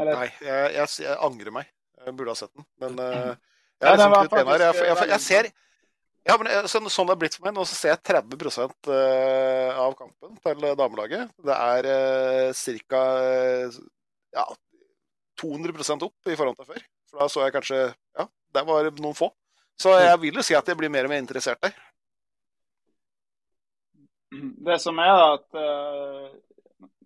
Eller? Nei, jeg, jeg, jeg angrer meg. Jeg burde ha sett den. Men eh, jeg, er liksom jeg, faktisk jeg, jeg, jeg ser ja, men sånn, sånn det er blitt for meg. Nå så ser jeg 30 eh, av kampen til damelaget. Det er eh, ca. Ja, 200% opp i forhold til før. For da så jeg kanskje Ja, der var noen få. Så jeg vil jo si at jeg blir mer og mer interessert der. Det som er at eh,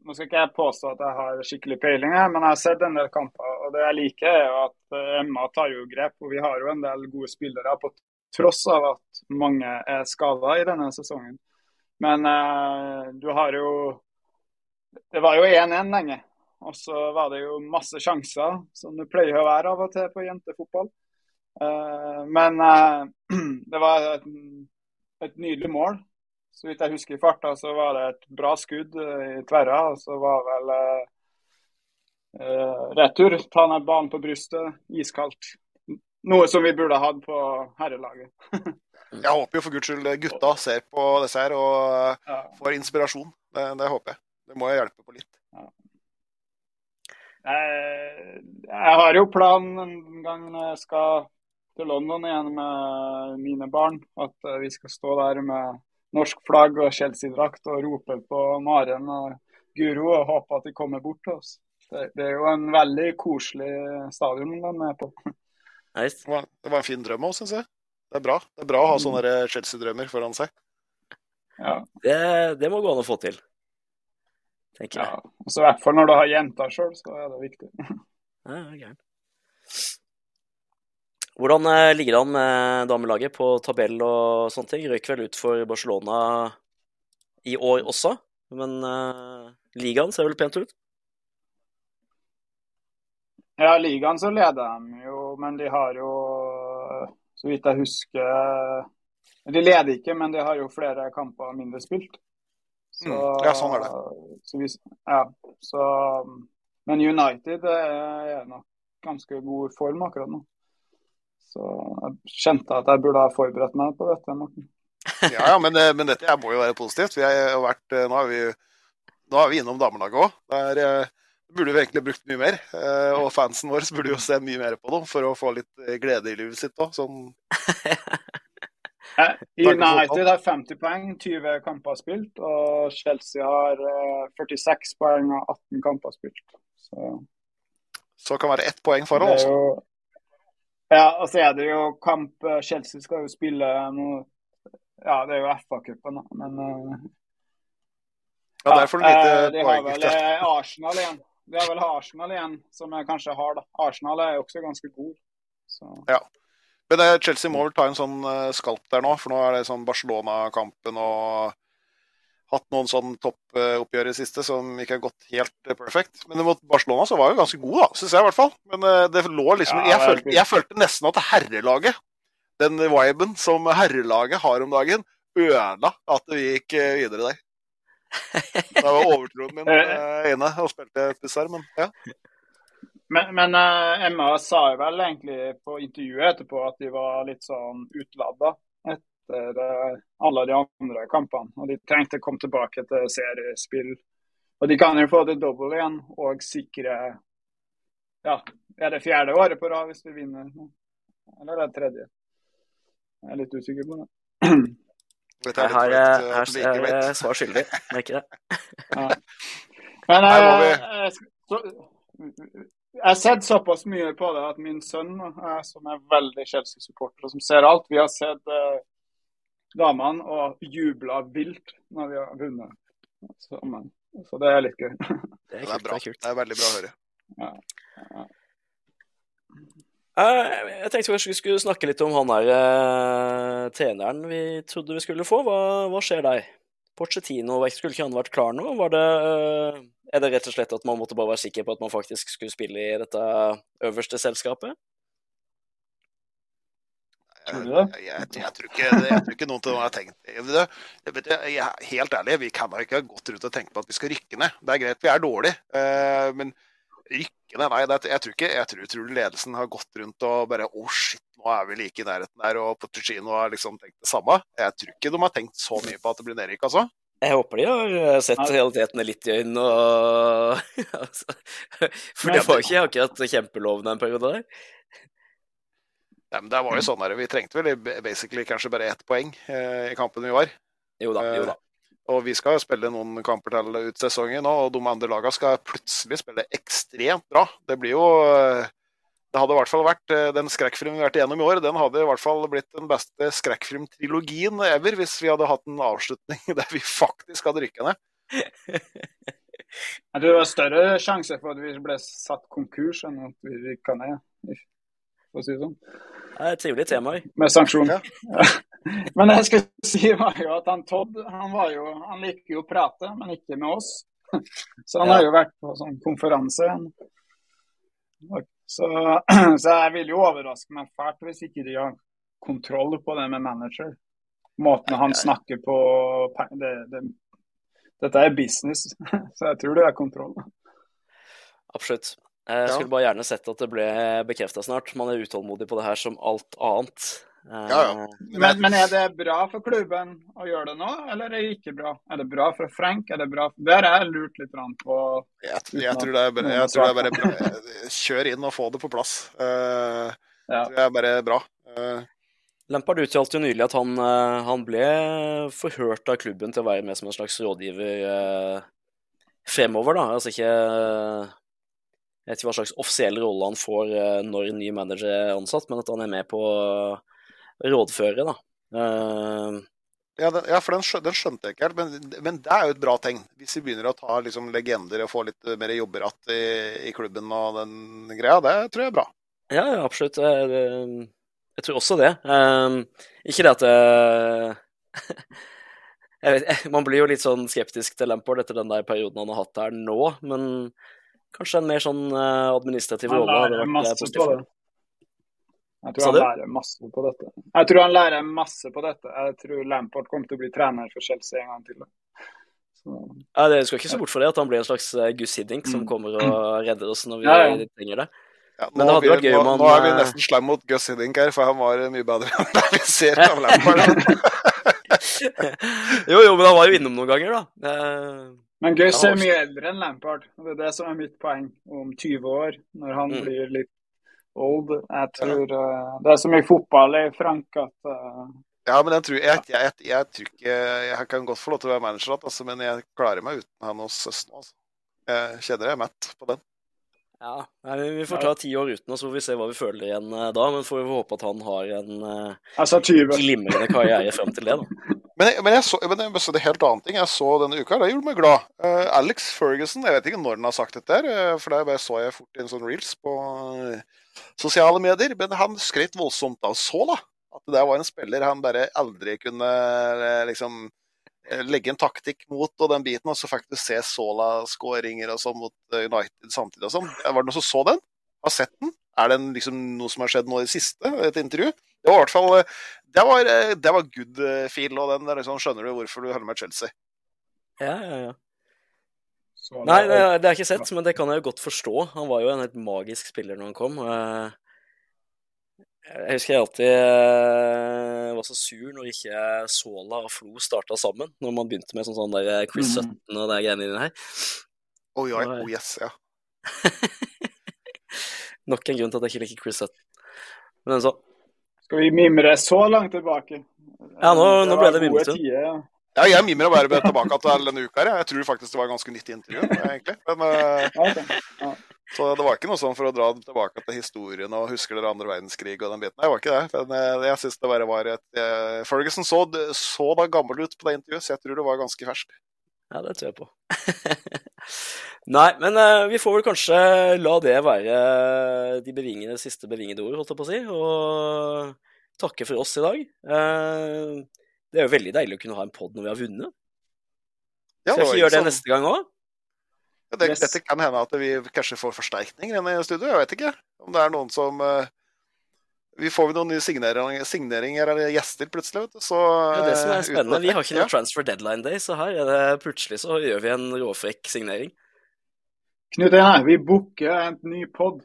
Nå skal ikke jeg påstå at jeg har skikkelig peiling, her, men jeg har sett en del kamper. og Det jeg liker, er at eh, Emma tar jo grep. og Vi har jo en del gode spillere på tross av at mange er skada i denne sesongen. Men eh, du har jo Det var jo 1-1 lenge. Og så var det jo masse sjanser, som det pleier å være av og til på jentefotball. Eh, men eh, det var et, et nydelig mål. Så vidt jeg husker i farta, så var det et bra skudd eh, i tverra. Og så var vel eh, eh, retur. Ta ned banen på brystet. Iskaldt. Noe som vi burde hatt på herrelaget. Jeg håper jo for guds skyld gutta ser på disse her og Ja. får inspirasjon. Det, det håper jeg. Det må jeg hjelpe på litt. Jeg, jeg har jo planen en gang når jeg skal til London igjen med mine barn, at eh, vi skal stå der med norsk flagg og Chelsea-drakt og rope på Maren og Guro og håpe at de kommer bort til oss. Det, det er jo en veldig koselig stadion de er på. Var, det var en fin drøm òg, syns jeg. Det er bra Det er bra å ha sånne Chelsea-drømmer foran seg. Ja, det, det må gå an å få til, tenker jeg. ja. Også I hvert fall når du har jenter sjøl, så er det viktig. Ja, gæren. Hvordan eh, ligger det an med damelaget på tabell og sånne ting? Røyk vel ut for Barcelona i år også, men uh, ligaen ser vel pent ut? Ja, ligaen så leder de jo, men de har jo, så vidt jeg husker De leder ikke, men de har jo flere kamper mindre spilt. Så, Mm, ja, sånn er det. Så vi, ja, så, men United er nok ganske god form akkurat nå. Så jeg kjente at jeg burde ha forberedt meg på dette, Morten. Ja, ja, men, eh, men dette må jo være positivt. Vi har vært, eh, nå, er vi, nå er vi innom damelaget òg. Eh, burde vi egentlig brukt mye mer. eh, Og fansen vår burde jo se mye mer på dem for å få litt eh, glede i livet sitt òg. Sånn, Eh, United har 50 poeng, 20 kamper spilt. Og Chelsea har eh, 46 poeng og 18 kamper spilt. Så så kan være ett poeng foran også. jo Ja, og så er det jo kamp eh, Chelsea skal jo spille noe Ja, det er jo FA-cupen, da, men eh, Ja, der får du lite poeng. De har vel eh, Arsenal igjen. De har vel Arsenal igjen, som jeg kanskje har, da. Arsenal er jo også ganske god. Så Men det, Chelsea må vel ta en sånn eh, skalp der nå, for nå er det sånn Barcelona-kampen og hatt noen sånn toppoppgjør i siste som ikke har gått helt perfekt. Men mot Barcelona så var jo ganske god, da, syns jeg i hvert fall. Men eh, det lå liksom Ja, jeg, følte, jeg følte nesten at herrelaget, den viben som herrelaget har om dagen, ødela at vi gikk eh, videre der. Det var overtroen min ene og spilte puss her, men ja. Men, men uh, Emma sa jo vel egentlig på intervjuet etterpå at de var litt sånn utladda etter uh, alle de andre kampene. Og de trengte å komme tilbake til seriespill. Og de kan jo få det dobbelt igjen og sikre Ja, er det fjerde året på rad hvis de vinner? Eller er det tredje? Jeg er litt usikker på det. Vet jeg Jeg har, litt eh, vet, her ikke er svar skyldig, merker det. Men Her må eh, jeg, jeg har sett såpass mye på det at min sønn, eh, som er veldig Chelsea-supporter, og som ser alt Vi har sett eh, damene og jubla vilt når vi har vunnet. Så, men, så det er litt gøy. Det er Det er bra. Det er kult. Det er veldig bra å høre. Eh, Jeg tenkte kanskje vi skulle snakke litt om han der eh, treneren vi trodde vi skulle få. Hva, hva skjer der? Porcetino, skulle ikke han vært klar nå? Var det, eh, er det rett og slett at man måtte bare være sikker på at man faktisk skulle spille i dette øverste selskapet? Det? Jeg, jeg, jeg, tror ikke, jeg tror ikke noen til noen har tenkt jeg vet, jeg jeg, er Helt ærlig, vi kan da ikke ha gått rundt og tenkt på at vi skal rykke ned. Det er greit, vi er dårlige, eh, men rykke Nei, det, jeg tror ikke Jeg tror, tror ledelsen har gått rundt og bare Å, shit, nå er vi like i nærheten der, og Pochettino har liksom tenkt det samme. Jeg tror ikke de har tenkt så mye på at det blir nedrykk, altså. Jeg håper de har eh, sett realitetene litt i øynene og altså, For det var ikke akkurat kjempelovende en periode der. Nei, men det var jo sånn der, Vi trengte vel basically kanskje bare ett poeng eh, i kampen vi var. Jo da, jo da. Og vi skal jo spille noen kamper til ut sesongen og de andre lagene skal plutselig spille ekstremt bra. Det blir jo eh, Det hadde i hvert fall vært eh, den skrekkfilmen vi har vært igjennom i år, den hadde i hvert fall blitt den beste skrekkfilmtrilogien ever hvis vi hadde hatt en avslutning der vi faktisk hadde rykka ned. Jeg tror det var større sjanse for at vi ble satt konkurs enn at vi rykka ned. For å si det sånn. Det er et trivelig tema. Med sanksjon. Ja. Men det jeg skulle si var jo at han Todd han, var jo, han liker jo å prate, men ikke med oss. Så han Ja. har jo vært på sånn konferanse. Så, så jeg vil jo overraske meg fælt hvis ikke de har kontroll på det med manager. Måten han snakker på det, det, Dette er business, så jeg tror det er kontroll. Absolutt. Jeg skulle bare gjerne sett at det ble bekrefta snart. Man er utålmodig på det her som alt annet. Eh, Ja, ja. Men, men er det bra for klubben å gjøre det nå, eller er det ikke bra? Er det bra for Frank? Er det bra? for... Der har jeg lurt litt på. Jeg, jeg, tror det er bare, jeg tror det er bare bra. Kjør inn og få det på plass. Uh, Ja. Det er bare bra. Uh, Lampard uttalte jo nylig at han, eh, han ble forhørt av klubben til å være med som en slags rådgiver eh, fremover, da. Altså ikke Jeg vet ikke hva slags offisiell rolle han får eh, når en ny manager er ansatt, men at han er med på rådføre, da. Uh, Ja, den, ja for den, skjø, den skjønte jeg ikke helt, men, men det er jo et bra tegn. Hvis vi begynner å ta liksom, legender og få litt mer jobber igjen i, i klubben og den greia, det tror jeg er bra. Ja, ja, absolutt. Jeg, jeg tror også det. Um, ikke det at eh, jeg vet, Man blir jo litt sånn skeptisk til Lampard etter den der perioden han har hatt der nå, men kanskje en mer sånn eh, administrativ rolle hadde vært eh, positivt. Jeg tror han lærer masse på dette. Jeg tror han lærer masse på dette. Jeg tror Lampard kommer til å bli trener for Chelsea en gang til. Så, Ja, det skal ikke se bort fra det at han blir en slags eh, Gus Hiddink som Mm. kommer og redder oss når vi Ja, ja. trenger det. Ja, Men nå, det hadde blir- vært gøy nå, om han, nå er vi eh, nesten slem mot Gus Hiddink her, for han var mye bedre enn det vi ser av Lampard. jo, jo, men han var jo innom noen ganger, da. Eh, Men Gus er mye eldre enn Lampard. og Det er det som er mitt poeng om 20 år, når han Mm. blir litt old. Jeg tror eh, Det er så mye fotball i Frank at uh, Ja, men jeg tror, jeg, jeg, jeg, jeg tror ikke Jeg kan godt få lov til å være manager igjen, altså, men jeg klarer meg uten han hos Østen. Altså. Jeg kjenner jeg er matt på den. ja, nei, Vi får ta ti år uten, og så får vi se hva vi føler igjen eh, da. Men får vi håpe at han har en Altså glimrende karriere frem til det, da. Men, jeg, men, jeg så, men jeg, det helt annen ting jeg så denne uka. Det gjorde meg glad. Uh, Alex Ferguson, jeg vet ikke når han har sagt dette, eh, for det så jeg fort i en sånn reels på eh, sosiale medier. Men han skrøt voldsomt av Sola. At det var en spiller han bare aldri kunne liksom legge en taktikk mot, og den biten, og så fikk du se Sola-skåringer og sånn mot United samtidig og sånn. Var det noen som så den? Har sett den? Er det en, liksom, noe som har skjedd nå i det siste? Et intervju? Det var i hvert fall eh, Det var, eh, det var good eh, feel, og den der liksom, skjønner du hvorfor du holder med Chelsea. Ja, ja, ja. Så Nei, det, det, det har jeg ikke sett, men det kan jeg jo godt forstå. Han var jo en helt magisk spiller når han kom. jeg- husker jeg alltid eh, var så sur når ikke Sola og Flo starta sammen. Når man begynte med sånn, sånn der Chris Mhm. Sutton og de greiene inni her. Oh, ja, oh yes, ja. Nok en grunn til at jeg ikke liker Chris Sutton. Men så, Skal vi mimre så langt tilbake? Ja, nå- nå ble det mimrete. ja. Ja, jeg mimrer bare tilbake til denne uka. her, Jeg tror faktisk det var et ganske nytt intervju. egentlig. Men, eh, Ja, så det var ikke noe sånn for å dra tilbake til historien og husker dere andre verdenskrig og den biten. Nei, det var ikke det. Men eh, jeg synes det bare var et eh, Ferguson så, så da gammel ut på det intervjuet, så jeg tror det var ganske ferskt. ja, det tror jeg på. Nei, men uh, vi får vel kanskje la det være de bevingede, siste bevingede ord, holdt jeg på å si, og takke for oss i dag. Uh, det er jo veldig deilig å kunne ha en pod når vi har vunnet. Ja, Skal vi gjøre det sånn- neste gang òg? Ja, det, Yes. Dette kan hende at vi kanskje får forsterkning i studio. Jeg vet ikke om det er noen som uh, Vi får noen nye signeringer, signeringer eller gjester plutselig, vet du. Så, Det er det som eh, er spennende. Vi har ikke ja. transfer deadline day, så her er det plutselig så gjør vi en råfrekk signering. Knut Einar, vi booker en ny pod,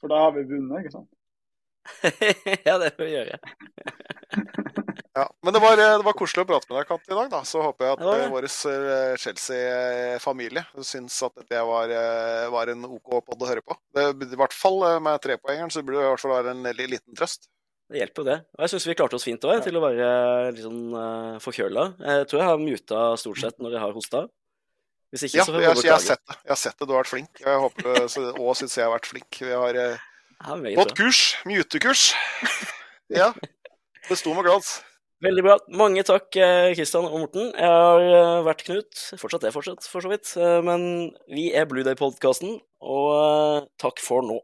for da har vi vunnet, ikke sant? ja, det får vi gjøre. Ja, men det var, eh, det var koselig å prate med deg, Kant, i dag. da. Så håper jeg at Det var det. eh, vår eh, Chelsea-familie syns at det var, var en OK pod å høre på. Det, I hvert fall med trepoengeren så burde det i hvert fall være en liten trøst. Det hjelper jo det. Og jeg syns vi klarte oss fint òg, til å være litt sånn uh, forkjøla. Jeg tror jeg har muta stort sett når jeg har hosta. Hvis ikke, Ja, så får jeg, jeg jeg, har sett det. Jeg har sett det, du har vært flink. Jeg håper så, og syns jeg har vært flink. Vi har eh, meget kurs. Mutekurs. Ja. Det sto med glans. Veldig bra. Mange takk, eh, Kristian og Morten. Jeg har eh, vært Knut. Fortsatt er fortsatt, for så vidt. Eh, Men vi er Blue Day-podkasten, og eh, takk for nå.